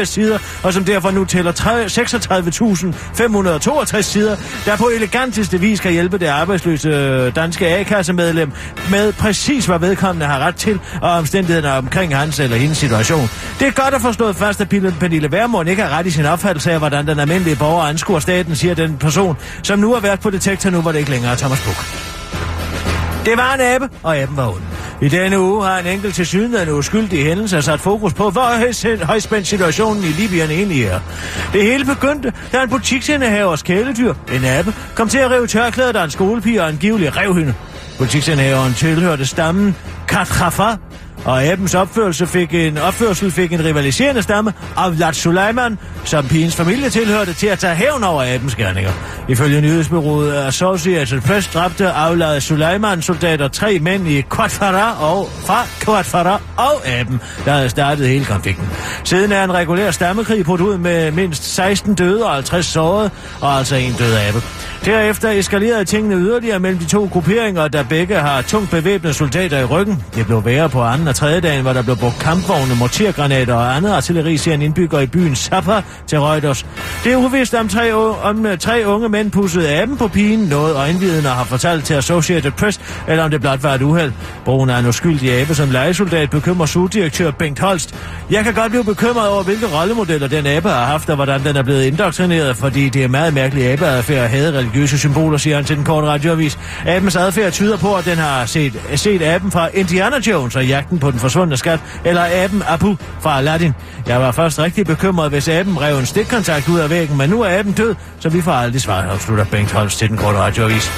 D: 12.887 sider, og som derfor nu tæller 36.562 sider, der på eleganteste vis kan hjælpe det arbejdsløse øh, danske A-kassemedlem med præcis, hvad vedkommende har ret til, og omstændighederne omkring hans eller hendes situation. Det er godt at få slået fast, at Pernille Værmund ikke har ret i sin opfattelse af, hvordan den almindelige borger anskuer staten, siger den person, som nu har været på detektor nu, hvor det ikke længere er Thomas Buk. Det var en abe, og aben var ond. I denne uge har en enkelt til sydenlandende uskyldig hændelse sat fokus på, hvor højspændt situationen i Libyen egentlig er. Det hele begyndte, da en butiksindehavers kæledyr, en abe, kom til at rive tørklædet af en skolepige og angivelig rev hende. Butiksindehaveren tilhørte stammen Katrafa, og abens opførsel fik en, opførsel fik en rivaliserende stamme af Vlad Suleiman, som pigens familie tilhørte til at tage hævn over abens gerninger. Ifølge nyhedsbyrået Associated Press dræbte afladet Suleiman soldater tre mænd i Quatfara og fra Quatfara og aben, der havde startet hele konflikten. Siden er en regulær stammekrig brudt ud med mindst 16 døde og 50 sårede, og altså en død abe. Derefter eskalerede tingene yderligere mellem de to grupperinger, der begge har tungt bevæbnede soldater i ryggen. Det blev værre på andre af tredje dagen, hvor der blev brugt kampvogne, mortergranater og andet artilleri, siger en indbygger i byen Safa til Reuters. Det er uvist, om tre, om øh, tre unge mænd pussede aben på pigen, noget øjenvidner har fortalt til Associated Press, eller om det blot var et uheld. Brugen af en uskyldig abe som legesoldat bekymrer sugdirektør Bengt Holst. Jeg kan godt blive bekymret over, hvilke rollemodeller den abe har haft, og hvordan den er blevet indoktrineret, fordi det er meget mærkelig abeadfærd at have religiøse symboler, siger han til den korte radioavis. Abens adfærd tyder på, at den har set, set aben fra Indiana Jones og jagten på den forsvundne skat, eller aben Abu fra Aladdin. Jeg var først rigtig bekymret, hvis aben rev en stikkontakt ud af væggen, men nu er aben død, så vi får aldrig svar, afslutter Bengt Holst til den korte radioavis.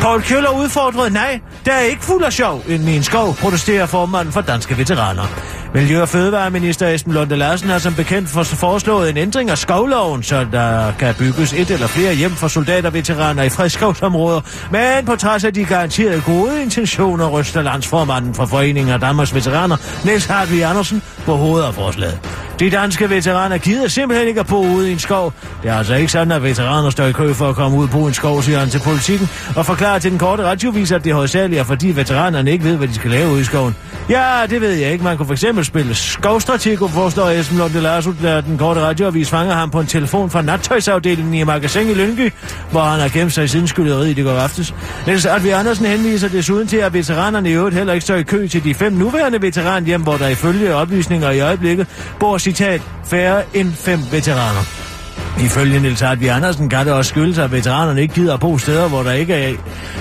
D: Paul Køller udfordrede, nej, der er ikke fuld af sjov inden i en skov, protesterer formanden for danske veteraner. Miljø- og Fødevareminister Esben Lunde Larsen har som bekendt for foreslået en ændring af skovloven, så der kan bygges et eller flere hjem for soldaterveteraner i fredskovsområder. Men på trods af de garanterede gode intentioner, ryster landsformanden for Foreningen af Danmarks Veteraner, Niels Hartvig Andersen, på hovedet af forslaget. De danske veteraner gider simpelthen ikke at bo ude i en skov. Det er altså ikke sådan, at veteraner står i kø for at komme ud på en skov, siger han til politikken, og forklarer til den korte radiovis, at det hovedsageligt er, fordi veteranerne ikke ved, hvad de skal lave ude i skoven. Ja, det ved jeg ikke. Man kunne for eksempel spille skovstratego, forstår Esben Lunde Larsen, da den korte radioavis fanger ham på en telefon fra nattøjsafdelingen i Magasin i Lyngby, hvor han har gemt sig siden skylderiet i går aftes. Niels Artvi Andersen henviser desuden til, at veteranerne i øvrigt heller ikke står i kø til de fem nuværende veteranhjem, hvor der ifølge oplysninger i øjeblikket bor, citat, færre end fem veteraner. Ifølge Nils Hartvig Andersen kan det også skyldes, at veteranerne ikke gider at bo steder, hvor der ikke er,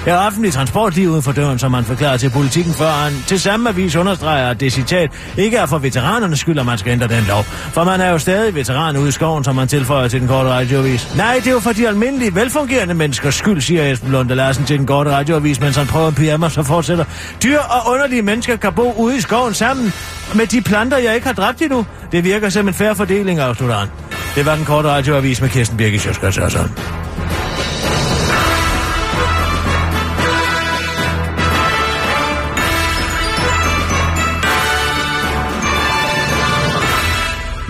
D: er offentlig transport lige uden for døren, som man forklarer til politikken, før han til samme avis understreger, at det citat ikke er for veteranernes skyld, at man skal ændre den lov. For man er jo stadig veteran ude i skoven, som man tilføjer til den korte radioavis. Nej, det er jo for de almindelige, velfungerende menneskers skyld, siger Esben Lunde Larsen til den korte radioavis, mens han prøver en pyjama, så fortsætter. Dyr og underlige mennesker kan bo ude i skoven sammen med de planter, jeg ikke har dræbt endnu. Det virker som en færre fordeling, afslutter han. Det var den korte radioavis med Kirsten Birgit Sjøskrets Hørsson.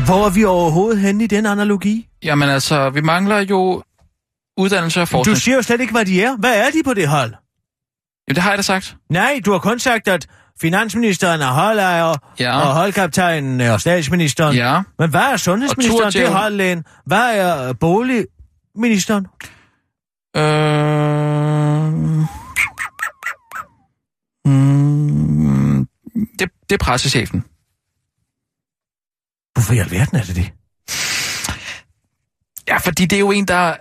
D: Hvor er vi overhovedet henne i den analogi?
E: Jamen altså, vi mangler jo uddannelse og forskning.
D: Du siger jo slet ikke, hvad de er. Hvad er de på det hold?
E: Jo, det har jeg da sagt.
D: Nej, du har kun sagt, at finansministeren er holdejer,
E: Ja.
D: og holdkaptajnen er statsministeren.
E: Ja.
D: Men hvad er sundhedsministeren? Det er holdlægen. Hvad er øh, boligministeren?
E: Øh... Mm, det, det er pressechefen.
D: Hvorfor i alverden er det det?
E: Ja, fordi det er jo en, der...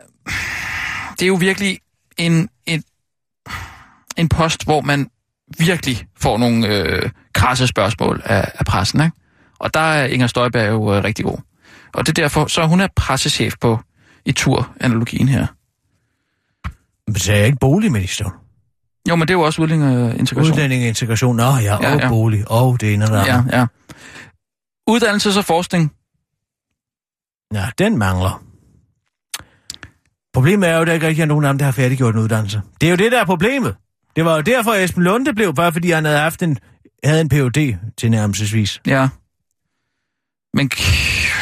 E: Det er jo virkelig en, en, en post, hvor man virkelig får nogle øh, krasse spørgsmål af, af pressen, ikke? Og der er Inger Støjberg jo øh, rigtig god. Og det er derfor, så hun er pressechef på i tur-analogien her.
D: Men så er jeg ikke boligminister.
E: Jo, men det er jo også udlænding og integration.
D: Udlænding og integration. Nå ja,
E: Ja,
D: og
E: ja.
D: bolig. Og det ene og det
E: Ja,
D: andet.
E: ja. Uddannelses- og forskning.
D: Ja, den mangler. Problemet er jo, at der ikke rigtig er nogen af dem, der har færdiggjort en uddannelse. Det er jo det, der er problemet. Det var jo derfor, at Esben Lunde blev, bare fordi han havde haft en, havde en Ph.D. til nærmelsesvis.
E: Ja. Men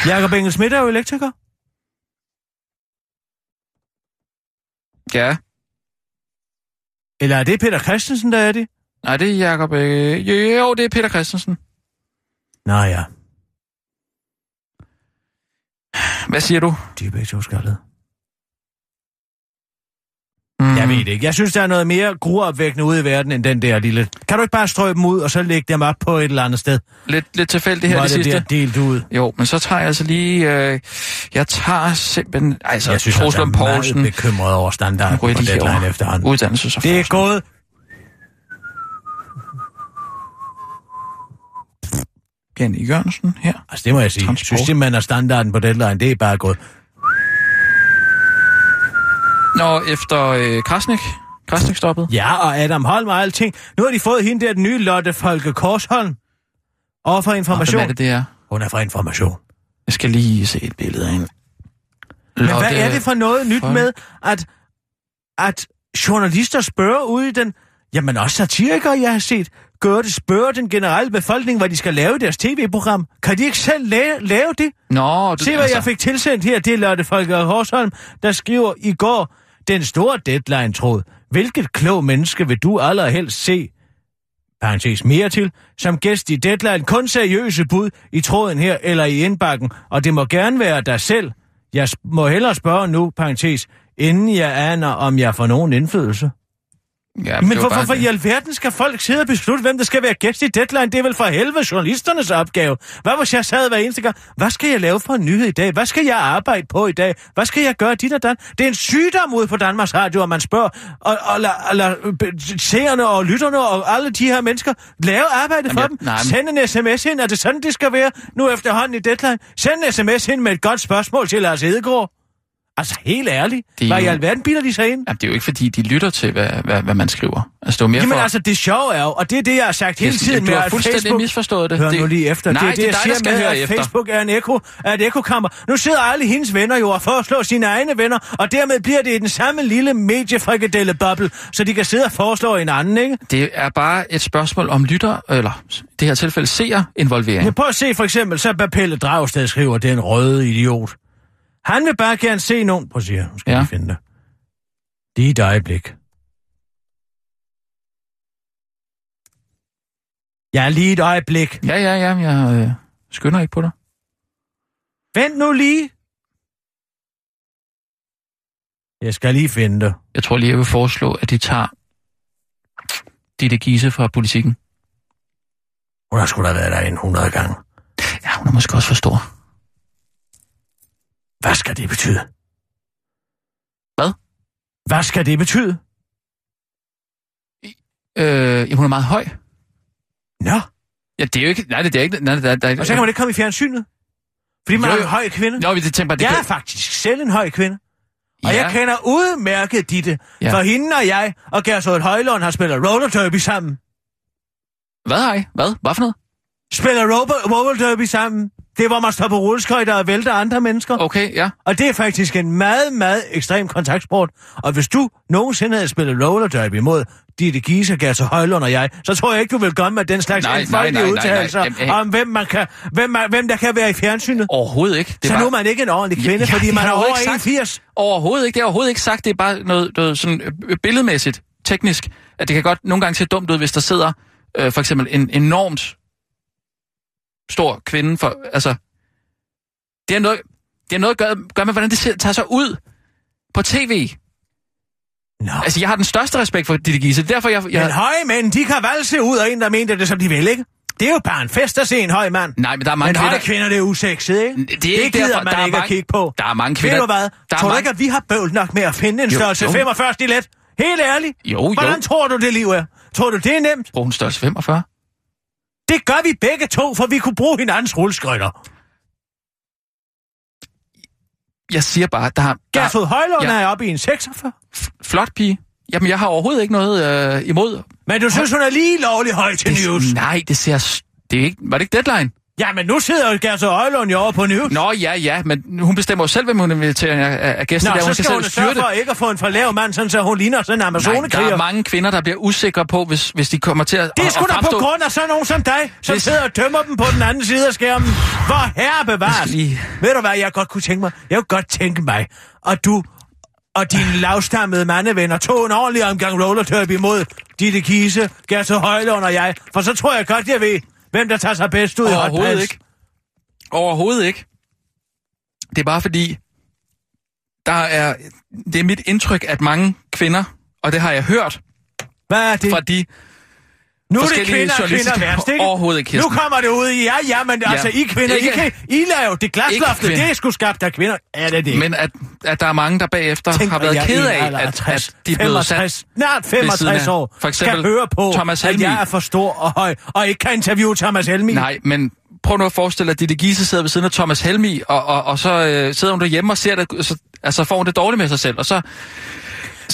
D: Jakob Engel Schmidt er jo elektriker.
E: ja,
D: Eller er det Peter Christensen, der er det?
E: nej, det er Jacob. Øh, jo, jo, det er Peter Christensen.
D: Nå ja,
E: Hvad siger du?
D: de er begge to skaldede.
E: Mm.
D: Jeg ved det ikke. Jeg synes, der er noget mere gruopvækkende ude i verden, end den der lille... Kan du ikke bare strø dem ud, og så lægge dem op på et eller andet sted,
E: Lidt, lidt tilfældigt her
D: hvor
E: det
D: det
E: sidste.
D: delt ud?
E: Jo, men så tager jeg altså lige... Øh, jeg tager simpelthen... Altså,
D: Jeg synes,
E: Troels
D: jeg er meget
E: Poulsen,
D: bekymret over standarden på deadline efterhånden.
E: uddannelses- og
D: Det er gået...
E: Jenny Jørgensen her.
D: Altså, det må jeg sige.
E: Transport.
D: synes simpelthen, at standarden på deadline, det er bare gået...
E: Nå, efter øh, Krasnik. Krasnik stoppet.
D: Ja, og Adam Holm og alting. Nu har de fået hende der, den nye Lotte Folke Korsholm. Og for
E: Nå,
D: information.
E: Hvem er det, det er?
D: Hun er fra information.
E: Jeg skal lige se et billede af hende.
D: Men hvad er det for noget nyt
E: Folke.
D: med, at, at journalister spørger ud i den... Jamen også satirikere, jeg har set, gør det, spørger den generelle befolkning, hvad de skal lave i deres tv-program. Kan de ikke selv lave, lave det?
E: Nå, du,
D: Se, hvad altså... jeg fik tilsendt her. Det er Lotte Folker Horsholm, der skriver i går, den store deadline-tråd. Hvilket klog menneske vil du allerhelst se, parentes mere til, som gæst i Deadline, kun seriøse bud i tråden her eller i indbakken, og det må gerne være dig selv. Jeg må hellere spørge nu, parentes, inden jeg aner, om jeg får nogen indflydelse.
E: Ja,
D: Men
E: var
D: hvorfor for i alverden skal folk sidde og beslutte, hvem der skal være gæst i Deadline? Det er vel for helvede journalisternes opgave. Hvad hvis jeg sad hver eneste gang? Hvad skal jeg lave for en nyhed i dag? Hvad skal jeg arbejde på i dag? Hvad skal jeg gøre dit og dan? Det er en sygdom ude på Danmarks Radio, at man spørger, og, og, lad, og be- seerne og lytterne og alle de her mennesker lave arbejde for
E: Jamen,
D: dem.
E: jeg- nej, men-
D: Send en sms ind. Er det sådan, det skal være nu efterhånden i Deadline? Send en sms ind med et godt spørgsmål til Lars Hedegaard. Altså helt ærligt.
E: Det er
D: Hvad i
E: jo-
D: alverden bilder de sig ind?
E: Jamen, det er jo ikke, fordi de lytter til, hvad, hvad, hvad man skriver. Altså, det er mere
D: Jamen
E: for...
D: altså, det sjove er jo, og det er det, jeg har sagt hele tiden med, at
E: fuldstændig
D: Facebook...
E: misforstået det.
D: Hør
E: det...
D: nu lige efter.
E: Nej,
D: det er det, jeg
E: dig, der
D: siger med, at
E: efter.
D: Facebook er, en eko, er et ekokammer. Nu sidder alle hendes venner jo og foreslår sine egne venner, og dermed bliver det i den samme lille mediefrikadelle-boble, så de kan sidde og foreslå en anden, ikke?
E: Det er bare et spørgsmål om lytter, eller det her tilfælde seer involvering.
D: Men prøv at se for eksempel, så Pelle Dragsted skriver, det er en røde idiot. Han vil bare gerne se nogen... Prøv at her, nu skal
E: Ja.
D: finde det. Lige et øjeblik. Ja, lige et øjeblik.
E: Ja, ja, ja, jeg øh, skynder ikke på dig.
D: Vent nu lige. Jeg skal lige finde det.
E: Jeg tror lige, jeg vil foreslå, at de tager Ditte Gise fra politikken.
D: Hun har sgu da været der en 100 gange.
E: Ja, hun er måske også for stor.
D: Hvad skal det betyde?
E: Hvad?
D: Hvad skal det betyde?
E: Øh, ja, hun er meget høj.
D: Nå,
E: Ja, det er jo ikke... Nej, det er ikke... Nej, der, der,
D: og så kan man ikke komme i fjernsynet. Fordi man
E: Jo,
D: er
E: jo.
D: en høj kvinde.
E: Nå, vi tænker bare, det
D: Jeg
E: kan...
D: er faktisk selv en høj kvinde. Og
E: Ja.
D: jeg kender udmærket Ditte.
E: Ja.
D: For hende og jeg og Gertrud Højlund har spillet roller derby sammen.
E: Hvad har I? Hvad? Hvad for noget?
D: Spiller roller derby sammen. Det er, hvor man står på rulleskøjter og vælter andre mennesker.
E: Okay, ja.
D: Og det er faktisk en meget, meget ekstrem kontaktsport. Og hvis du nogensinde havde spillet roller derby mod Ditte Giese, Gertrud Højlund og jeg, så tror jeg ikke, du vil komme med den slags
E: Nej, nej,
D: enfoldige
E: nej, nej, nej.
D: udtalelser
E: hey.
D: om, hvem, man kan, hvem, man, hvem der kan være i fjernsynet.
E: Overhovedet ikke. Det
D: så
E: var...
D: nu er man ikke en ordentlig kvinde,
E: Ja,
D: fordi
E: det
D: man er over
E: ikke sagt.
D: 81.
E: Overhovedet ikke. Det er overhovedet ikke sagt. Det er bare noget, noget sådan øh, billedmæssigt, teknisk, at det kan godt nogle gange se dumt ud, hvis der sidder øh, for eksempel en enormt stor kvinde for, altså, det er noget, det er noget at gøre, gøre med, hvordan det ser, tager sig ud på tv.
D: Nå.
E: Altså, jeg har den største respekt for Ditte Giese. Er derfor, jeg...
D: Men
E: jeg
D: høje mænd, de kan valse ud af en, der mener det, som de vil, ikke? Det er jo bare en fest at se en høj mand.
E: nej, men der er mange
D: Men
E: kvinder...
D: kvinder, det er usexet, ikke?
E: Det er
D: det
E: ikke
D: gider
E: derfor,
D: man
E: der er
D: ikke at
E: mange-
D: kigge på.
E: Der er mange kvinder...
D: Ved du hvad?
E: Der er
D: Tror du
E: mange...
D: ikke, at vi har bøvl nok med at finde en
E: Jo,
D: størrelse
E: jo.
D: 45 stilet? Helt ærligt.
E: Jo, jo.
D: Hvordan tror du, det liv er? Tror du, det er nemt?
E: Bruger hun størrelse 45?
D: Det gør vi begge to, for vi kunne bruge hinandens rulleskøjter.
E: Jeg siger bare, der, der
D: Gertrud Højlund
E: Ja.
D: er oppe i en 46.
E: flot pige. Jamen, jeg har overhovedet ikke noget øh, imod.
D: Men du synes, hun er lige lovlig høj til news.
E: Det, nej, det ser... Det er ikke, var det ikke deadline?
D: Ja, men nu sidder jo Gertrud Højlund jo over på News.
E: Nå, ja, ja, men hun bestemmer jo selv, hvem hun inviterer af, af gæster.
D: Nå,
E: der.
D: så
E: Hun
D: skal
E: selv
D: hun sørge
E: det.
D: for ikke at få en for lav mand, sådan, så hun ligner sådan en
E: Nej,
D: amazonekriger.
E: der er mange kvinder, der bliver usikre på, hvis, hvis de kommer til at
D: Det er
E: at-
D: sgu
E: at
D: da på grund af sådan nogen som dig, som
E: Det-
D: sidder og tømmer dem på den anden side af skærmen. Hvor herre bevares.
E: skal lige-
D: Ved du hvad, jeg godt kunne tænke mig? Jeg kunne godt tænke mig, at du og dine lavstammede mandevenner tog en ordentlig omgang rollertøb imod Ditte Kise, Gertrud Højlund og jeg. For så tror jeg godt, jeg ved, hvem der tager sig bedst ud i
E: Overhovedet ikke. Overhovedet ikke. Det er bare fordi, der er, det er mit indtryk, at mange kvinder, og det har jeg hørt
D: Hvad er det?
E: fra de...
D: Nu er det kvinder, kvinder værst, ikke?
E: Overhovedet ikke,
D: Nu kommer det ud i, ja, ja, men
E: Ja.
D: altså, I kvinder,
E: Ikke-
D: I, kan, I laver det glasloftet, det er sgu skabt af kvinder. Er det det? ikke?
E: Men at, at der er mange, der bagefter
D: Tænk,
E: har
D: at
E: været
D: jeg
E: ked af, at,
D: 60,
E: at de er blevet sat
D: 65, snart
E: ved siden
D: 65
E: af.
D: år,
E: For eksempel
D: skal høre på,
E: Thomas
D: at
E: Helmig.
D: jeg er for stor og høj, og ikke kan interviewe Thomas Helmi.
E: Nej, men prøv nu at forestille dig, at Ditte Giese sidder ved siden af Thomas Helmi, og, og, og så øh, sidder hun derhjemme og ser det, så, altså får hun det dårligt med sig selv, og så...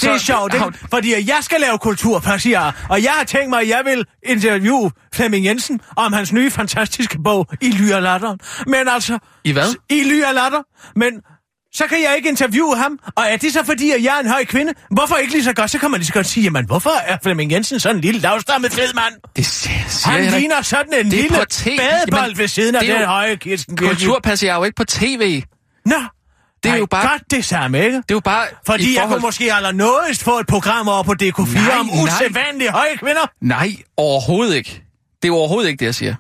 D: Det er sjovt, ikke? fordi jeg skal lave kultur, siger jeg, og jeg har tænkt mig, at jeg vil interviewe Flemming Jensen om hans nye fantastiske bog, I Ly og Latter. Men altså...
E: I hvad?
D: I Ly og Latter. Men så kan jeg ikke interviewe ham. Og er det så fordi, at jeg er en høj kvinde? Hvorfor ikke lige så godt? Så kan man lige så godt sige, jamen hvorfor er Flemming Jensen sådan en lille lavstammet fed mand?
E: Det siger, siger
D: Han
E: jeg
D: ligner sådan en
E: Det er
D: lille badebold ved siden af
E: det er
D: den høje Kirsten Birgit.
E: Kultur passer jeg jo ikke på tv.
D: Nå,
E: Det er
D: Nej,
E: jo bare-
D: godt det samme, ikke?
E: Det er jo bare...
D: Fordi
E: i
D: jeg
E: forhold...
D: kunne måske allernådigst få et program over på DK4
E: Nej,
D: om usædvanlige høje kvinder.
E: Nej, overhovedet ikke. Det er overhovedet ikke det, jeg siger.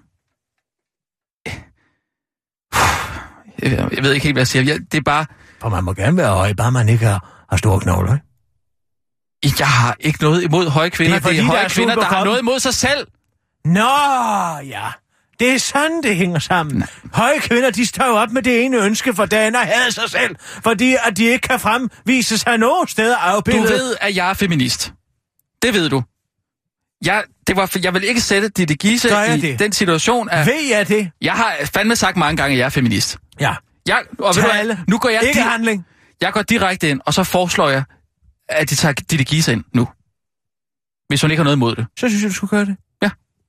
E: Jeg, jeg ved ikke helt, hvad jeg siger. Jeg, det er bare...
D: For man må gerne være høj, bare man ikke har, har store knogler, ikke?
E: Jeg har ikke noget imod høje kvinder.
D: Det er fordi,
E: det er
D: der
E: høje
D: er
E: kvinder, der har noget imod sig selv.
D: Nå, ja. Det er sådan, det hænger sammen. Nej. Høje kvinder, de står op med det ene ønske for dagen og hader sig selv, fordi at de ikke kan fremvise sig nogen steder
E: Du
D: afbildet.
E: ved, at jeg er feminist. Det ved du. Jeg, det var, jeg vil ikke sætte Ditte Giese i
D: det?
E: den situation, at
D: Ved jeg det?
E: jeg har fandme sagt mange gange, at jeg er feminist.
D: Ja.
E: Jeg, og ved du hvad, nu går jeg,
D: Ikke
E: di-
D: handling.
E: jeg går direkte ind, og så foreslår jeg, at de tager Ditte Giese ind nu. Hvis hun ikke har noget imod det.
D: Så synes jeg, du skulle gøre det.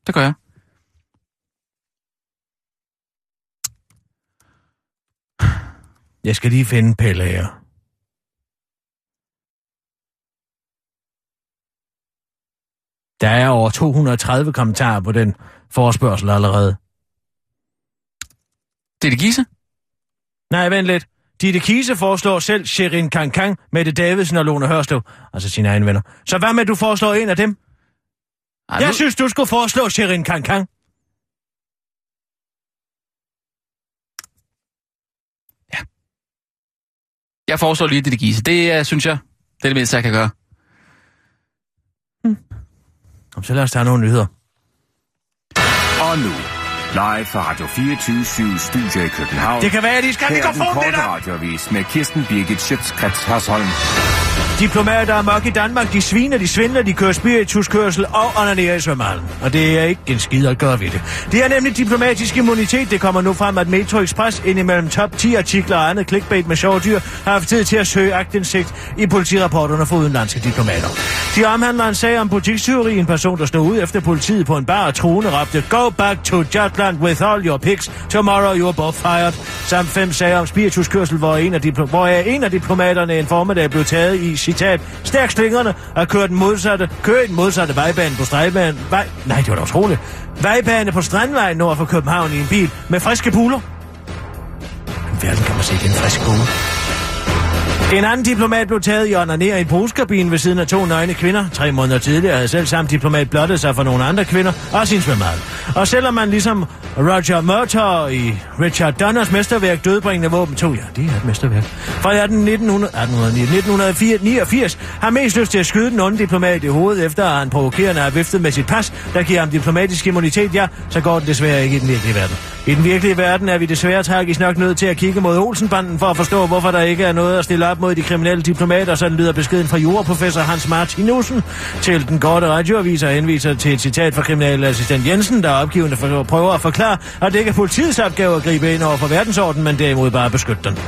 E: Det gør jeg.
D: Jeg skal lige finde Pelle her. Der er over 230 kommentarer på den forespørgsel allerede.
E: Ditte Giese?
D: Nej, vent lidt. Ditte Kise foreslår selv Sherin Kankang, Mette Davidsen og Lone Hørslev, altså sine egne venner. Så hvad med, at du foreslår en af dem?
E: Ej,
D: Jeg
E: nu-
D: synes, du skulle foreslå Sherin Kankang.
E: Jeg foreslår lige Ditte Giese. Det uh, synes jeg, det er det mindste, jeg kan gøre.
D: Kom, Så lad os tage nogle nyheder.
G: Og nu, live fra Radio 24 Studio i København.
D: Det kan være, at de skal
G: Her den
D: mikrofon, det
G: korte
D: der.
G: radiovis med Kirsten Birgit Schøtzgrads Hasholm.
D: Diplomater er mok i Danmark, de sviner, de svindler, de kører spirituskørsel og onanerer i svømmehallen. Og det er ikke en skid at gøre ved det. Det er nemlig diplomatisk immunitet. Det kommer nu frem, at Metro Express indimellem top 10 artikler og andet clickbait med sjove dyr har haft tid til at søge agtindsigt i politirapporterne for udenlandske diplomater. De omhandler en sag om butikstyveri. En person, der stod ud efter politiet på en bar og truende råbte Go back to Jutland with all your pics. Tomorrow you are both fired. Samt fem sager om spirituskørsel, hvor en af, dipl- hvor øh, en af diplomaterne en formiddag blev taget i citat, stærk slingerne og kørt den modsatte, kørt i den modsatte vejbane på stregbanen. Vej, nej, det var da utroligt. Vejbane på Strandvejen nord for København i en bil med friske puler. I verden kan man se den friske pule. En anden diplomat blev taget i onaner i en bruskabine ved siden af to nøgne kvinder. Tre måneder tidligere havde selv samme diplomat blottet sig for nogle andre kvinder og sin svømmehal. Og selvom man ligesom Roger Murtaugh i Richard Donners mesterværk Dødbringende Våben 2, ja, det er et mesterværk, fra 1900, 1989 har mest lyst til at skyde den onde diplomat i hovedet, efter at han provokerende har viftet med sit pas, der giver ham diplomatisk immunitet, ja, så går det desværre ikke i den virkelige verden. I den virkelige verden er vi desværre tragisk nok nødt til at kigge mod Olsenbanden for at forstå, hvorfor der ikke er noget at stille op mod de kriminelle diplomater, sådan lyder beskeden fra juraprofessor Hans Martinussen til den korte radioavis og henviser til et citat fra kriminalassistent Jensen, der opgivende for, prøver at forklare, at det ikke er politiets opgave at gribe ind over for verdensordenen, men derimod bare beskytte den.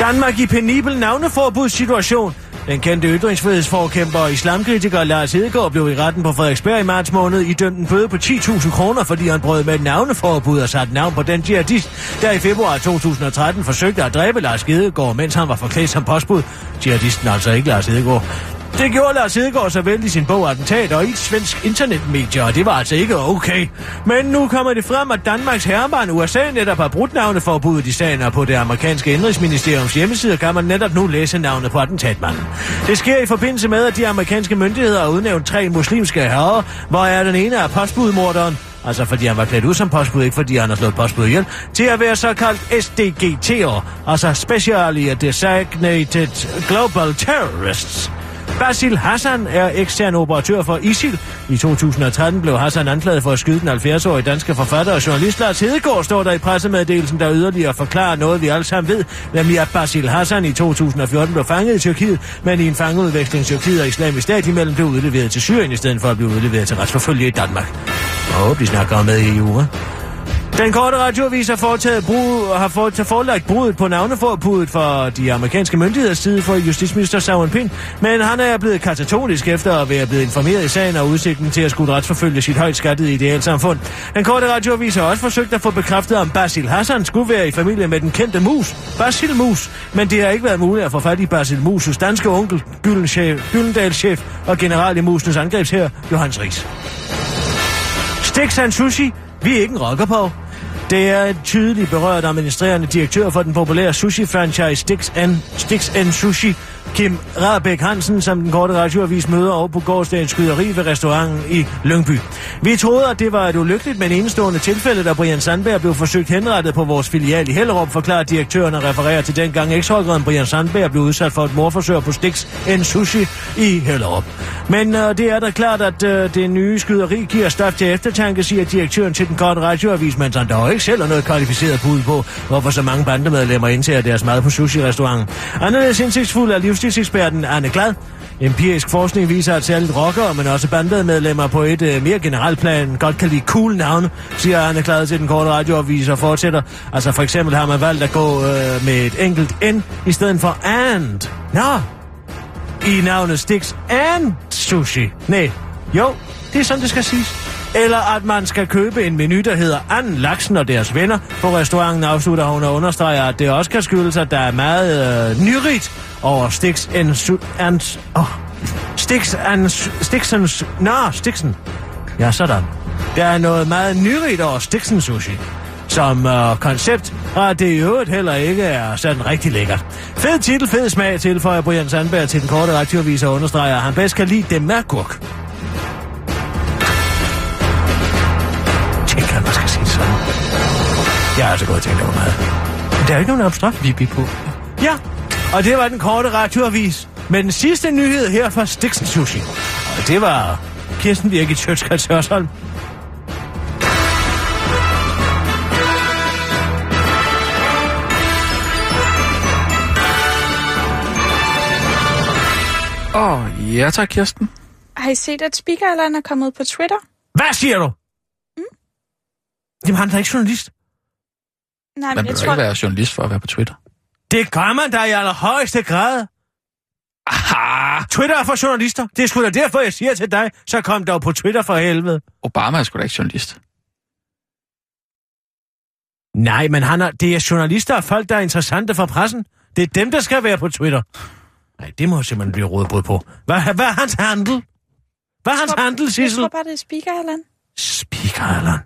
D: Danmark i penibel navneforbudssituation. Den kendte ytringsfrihedsforkæmper og islamkritiker Lars Hedegaard blev i retten på Frederiksberg i marts måned idømt en bøde på 10.000 kroner, fordi han brød med et navneforbud og satte navn på den jihadist, der i februar 2013 forsøgte at dræbe Lars Hedegaard, mens han var forklædt som postbud. Jihadisten altså ikke Lars Hedegaard. Det gjorde Lars Hedegaard så vel i sin bog Attentat og i et svensk internetmedie, og det var altså ikke okay. Men nu kommer det frem, at Danmarks herrebarn USA netop har brudt navneforbuddet i sagen, og på det amerikanske indrigsministeriums hjemmeside kan man netop nu læse navnet på attentatmanden. Det sker i forbindelse med, at de amerikanske myndigheder har udnævnt tre muslimske herrer, hvor er den ene af postbudmorderen, altså fordi han var klædt ud som postbud, ikke fordi han har slået postbud ihjel, til at være såkaldt SDGT'er, altså Specially Designated Global Terrorists. Basil Hassan er ekstern operatør for ISIL. I 2013 blev Hassan anklaget for at skyde den 70-årige danske forfatter og journalist Lars Hedegaard, står der i pressemeddelelsen, der yderligere forklarer noget, vi alle sammen ved, nemlig at Basil Hassan i 2014 blev fanget i Tyrkiet, men i en fangeudveksling Tyrkiet og islamisk stat imellem blev udleveret til Syrien, i stedet for at blive udleveret til retsforfølge i Danmark. Og de snakker med i jura. Den korte radioavis har, foretaget brug, har til forelagt brudet på navneforbuddet for de amerikanske myndigheders side for justitsminister Sauron Pind, men han er blevet katatonisk efter at være blevet informeret i sagen og udsigten til at skulle retsforfølge sit højt skattede idealsamfund. Den korte radioavis har også forsøgt at få bekræftet, om Basil Hassan skulle være i familie med den kendte mus, Basil Mus, men det har ikke været muligt at få fat i Basil Mus' danske onkel, Gyldendalschef og general i Musenes angrebsher, Johannes Ries. Stix Sushi, vi er ikke en rocker på. Det er en tydelig berørt administrerende direktør for den populære sushi-franchise Sticks and, Sticks and Sushi, Kim Rabeck Hansen, som den korte radioavis møder over på gårdsdagens skyderi ved restauranten i Lyngby. Vi troede, at det var et ulykkeligt, men enestående tilfælde, da Brian Sandberg blev forsøgt henrettet på vores filial i Hellerup, forklarer direktøren og refererer til dengang eksholderen Brian Sandberg blev udsat for et morforsøg på Stix en sushi i Hellerup. Men øh, det er da klart, at øh, det nye skyderi giver stof til eftertanke, siger direktøren til den korte radioavis, mens han dog ikke selv har noget kvalificeret bud på, hvorfor så mange bandemedlemmer indtager deres mad på sushi-restauranten. Anderledes indsigtsfuld er livsstilseksperten Anne Glad. Empirisk forskning viser, at særligt rockere, men også bandemedlemmer på et øh, mere generelt plan godt kan lide cool navne, siger Anne Glad til den korte radioavis og fortsætter. Altså for eksempel har man valgt at gå øh, med et enkelt N i stedet for and. Nå, i navnet Stix and Sushi. Nej, jo, det er sådan, det skal siges. Eller at man skal købe en menu, der hedder Anden Laksen og deres venner. På restauranten afslutter hun og understreger, at det også kan skyldes, at der er meget øh, nyrigt over Stix and... Su- and oh, Stix and... Stixens... Nå, Stixen. Ja, sådan. Der er noget meget nyrigt over Stixen Sushi som øh, koncept, og det i øvrigt heller ikke er sådan rigtig lækkert. Fed titel, fed smag, tilføjer Brian Sandberg til den korte radioavis og understreger, at han bedst kan lide det med agurk. Jeg har altså gået og tænkt over meget. Der er ikke nogen abstrakt.
E: Vi er på.
D: Ja, og det var den korte radioavis med den sidste nyhed her fra Stixen Sushi. Og det var Kirsten Birgit Sjøtskrets Hørsholm.
E: Åh, oh, ja tak, Kirsten.
H: Har I set, at Speaker Allan er kommet på Twitter?
D: Hvad siger du? Mm? Jamen, han er ikke journalist.
H: Nej,
E: Man
H: men jeg
E: behøver
H: tror...
E: ikke være journalist for at være på Twitter.
D: Det gør man da i allerhøjeste grad.
E: Aha!
D: Twitter er for journalister. Det er sgu da derfor, jeg siger til dig, så kom dog på Twitter for helvede.
E: Obama er sgu da ikke journalist.
D: Nej, men han er, det er journalister og folk, der er interessante for pressen. Det er dem, der skal være på Twitter. Nej, det må simpelthen blive rådbrud på. Hvad, hvad er hans handel? Hvad er hans handel,
H: Jeg
D: Sissel?
H: tror bare, det er Speaker Allan.
D: Speaker, Allan.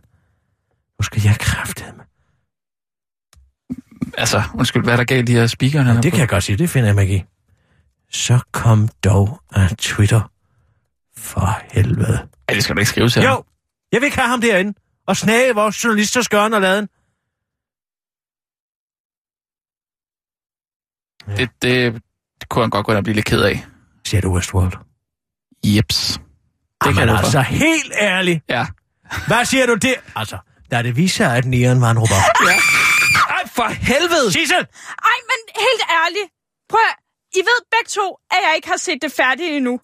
D: Nu skal jeg kræfte med.
E: Altså, undskyld, hvad er der galt i de her speakerne? her
D: Det
E: på?
D: kan jeg godt sige, det finder jeg mig i. Så kom dog af Twitter. For helvede.
E: Ja, det skal du ikke skrive til.
D: Jo, jeg vil ikke have ham derinde. Og snage vores journalisters gørn og laden.
E: Det, det, det kunne han godt gå ind og blive lidt ked af.
D: Siger du Westworld?
E: Jeps. Det
D: Det
E: kan du
D: altså helt ærligt.
E: Ja.
D: Hvad siger du det? Altså, da det viser at Neon var en robot.
E: ja. Ej, for helvede!
D: Sissel!
H: Ej, men helt ærligt. Prøv at, I ved begge to, at jeg ikke har set det færdigt endnu.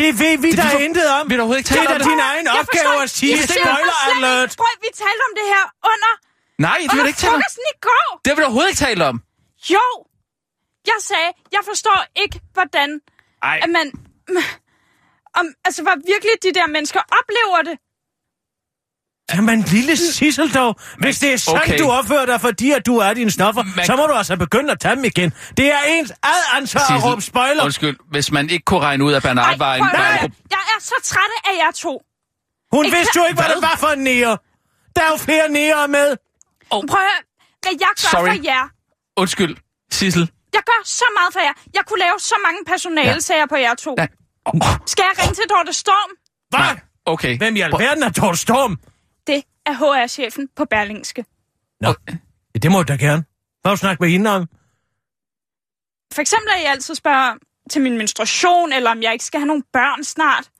D: Det ved vi
E: Det vi får-
D: intet om.
E: vi har overhovedet ikke
D: Det er
E: om
D: da
E: det.
D: din egen
H: Jeg
D: opgave
H: forstår
D: at sige
H: jeg forstår
D: spoiler alert.
H: Prøv at, vi talte om det her under,
E: Nej, det vil ikke tale om.
H: i går.
E: Det vil du overhovedet ikke tale om.
H: Jo! Jeg sagde, jeg forstår ikke, hvordan
E: Ej,
H: at man... Om, altså, hvor virkelig de der mennesker oplever det.
D: Jamen, lille Sissel dog. Hvis det er sådan,
E: Okay.
D: du opfører dig, fordi at du er dine stoffer,
E: Man-
D: så må du altså begynde at tage dem igen. Det er ens ad ansvar at råbe spoiler.
E: undskyld, hvis man ikke kunne regne ud, at Bernard var en...
H: prøv at
E: var
H: jeg er så træt af jer to.
D: Hun
H: Ikke-
D: vidste jo ikke, hvad,
E: Hvad?
D: det var for en nære. Der er jo flere nære med.
H: Prøv at høre, hvad jeg gør
E: Sorry.
H: for jer.
E: Undskyld, Sissel.
H: Jeg gør så meget for jer. Jeg kunne lave så mange personalesager på jer to.
E: Ja.
H: Skal jeg ringe til Dorte Storm?
D: Hvad?
E: Nej, okay.
D: Hvem i alverden er Torsten Storm?
H: Det er HR-chefen på Berlingske.
D: Nå, ja, det må du da gerne. Hvad snakket med hende om?
H: For eksempel at I altid spørger til min menstruation, eller om jeg ikke skal have nogle børn snart.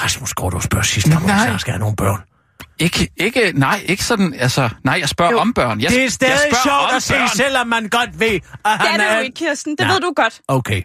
D: Rasmus, går du og spørger sidst, om
E: Nej.
D: jeg skal have nogle børn?
E: Ikke, ikke, nej, ikke sådan, altså, nej, jeg spørger
H: Jo.
E: om børn. Jeg,
D: Det er
E: jeg
D: stadig
E: spørger
D: sjovt at se, selvom man godt ved, at
H: Det
D: han
H: er det
D: er...
H: jo ikke, Kirsten. Det
D: Nå.
H: ved du godt.
D: Okay.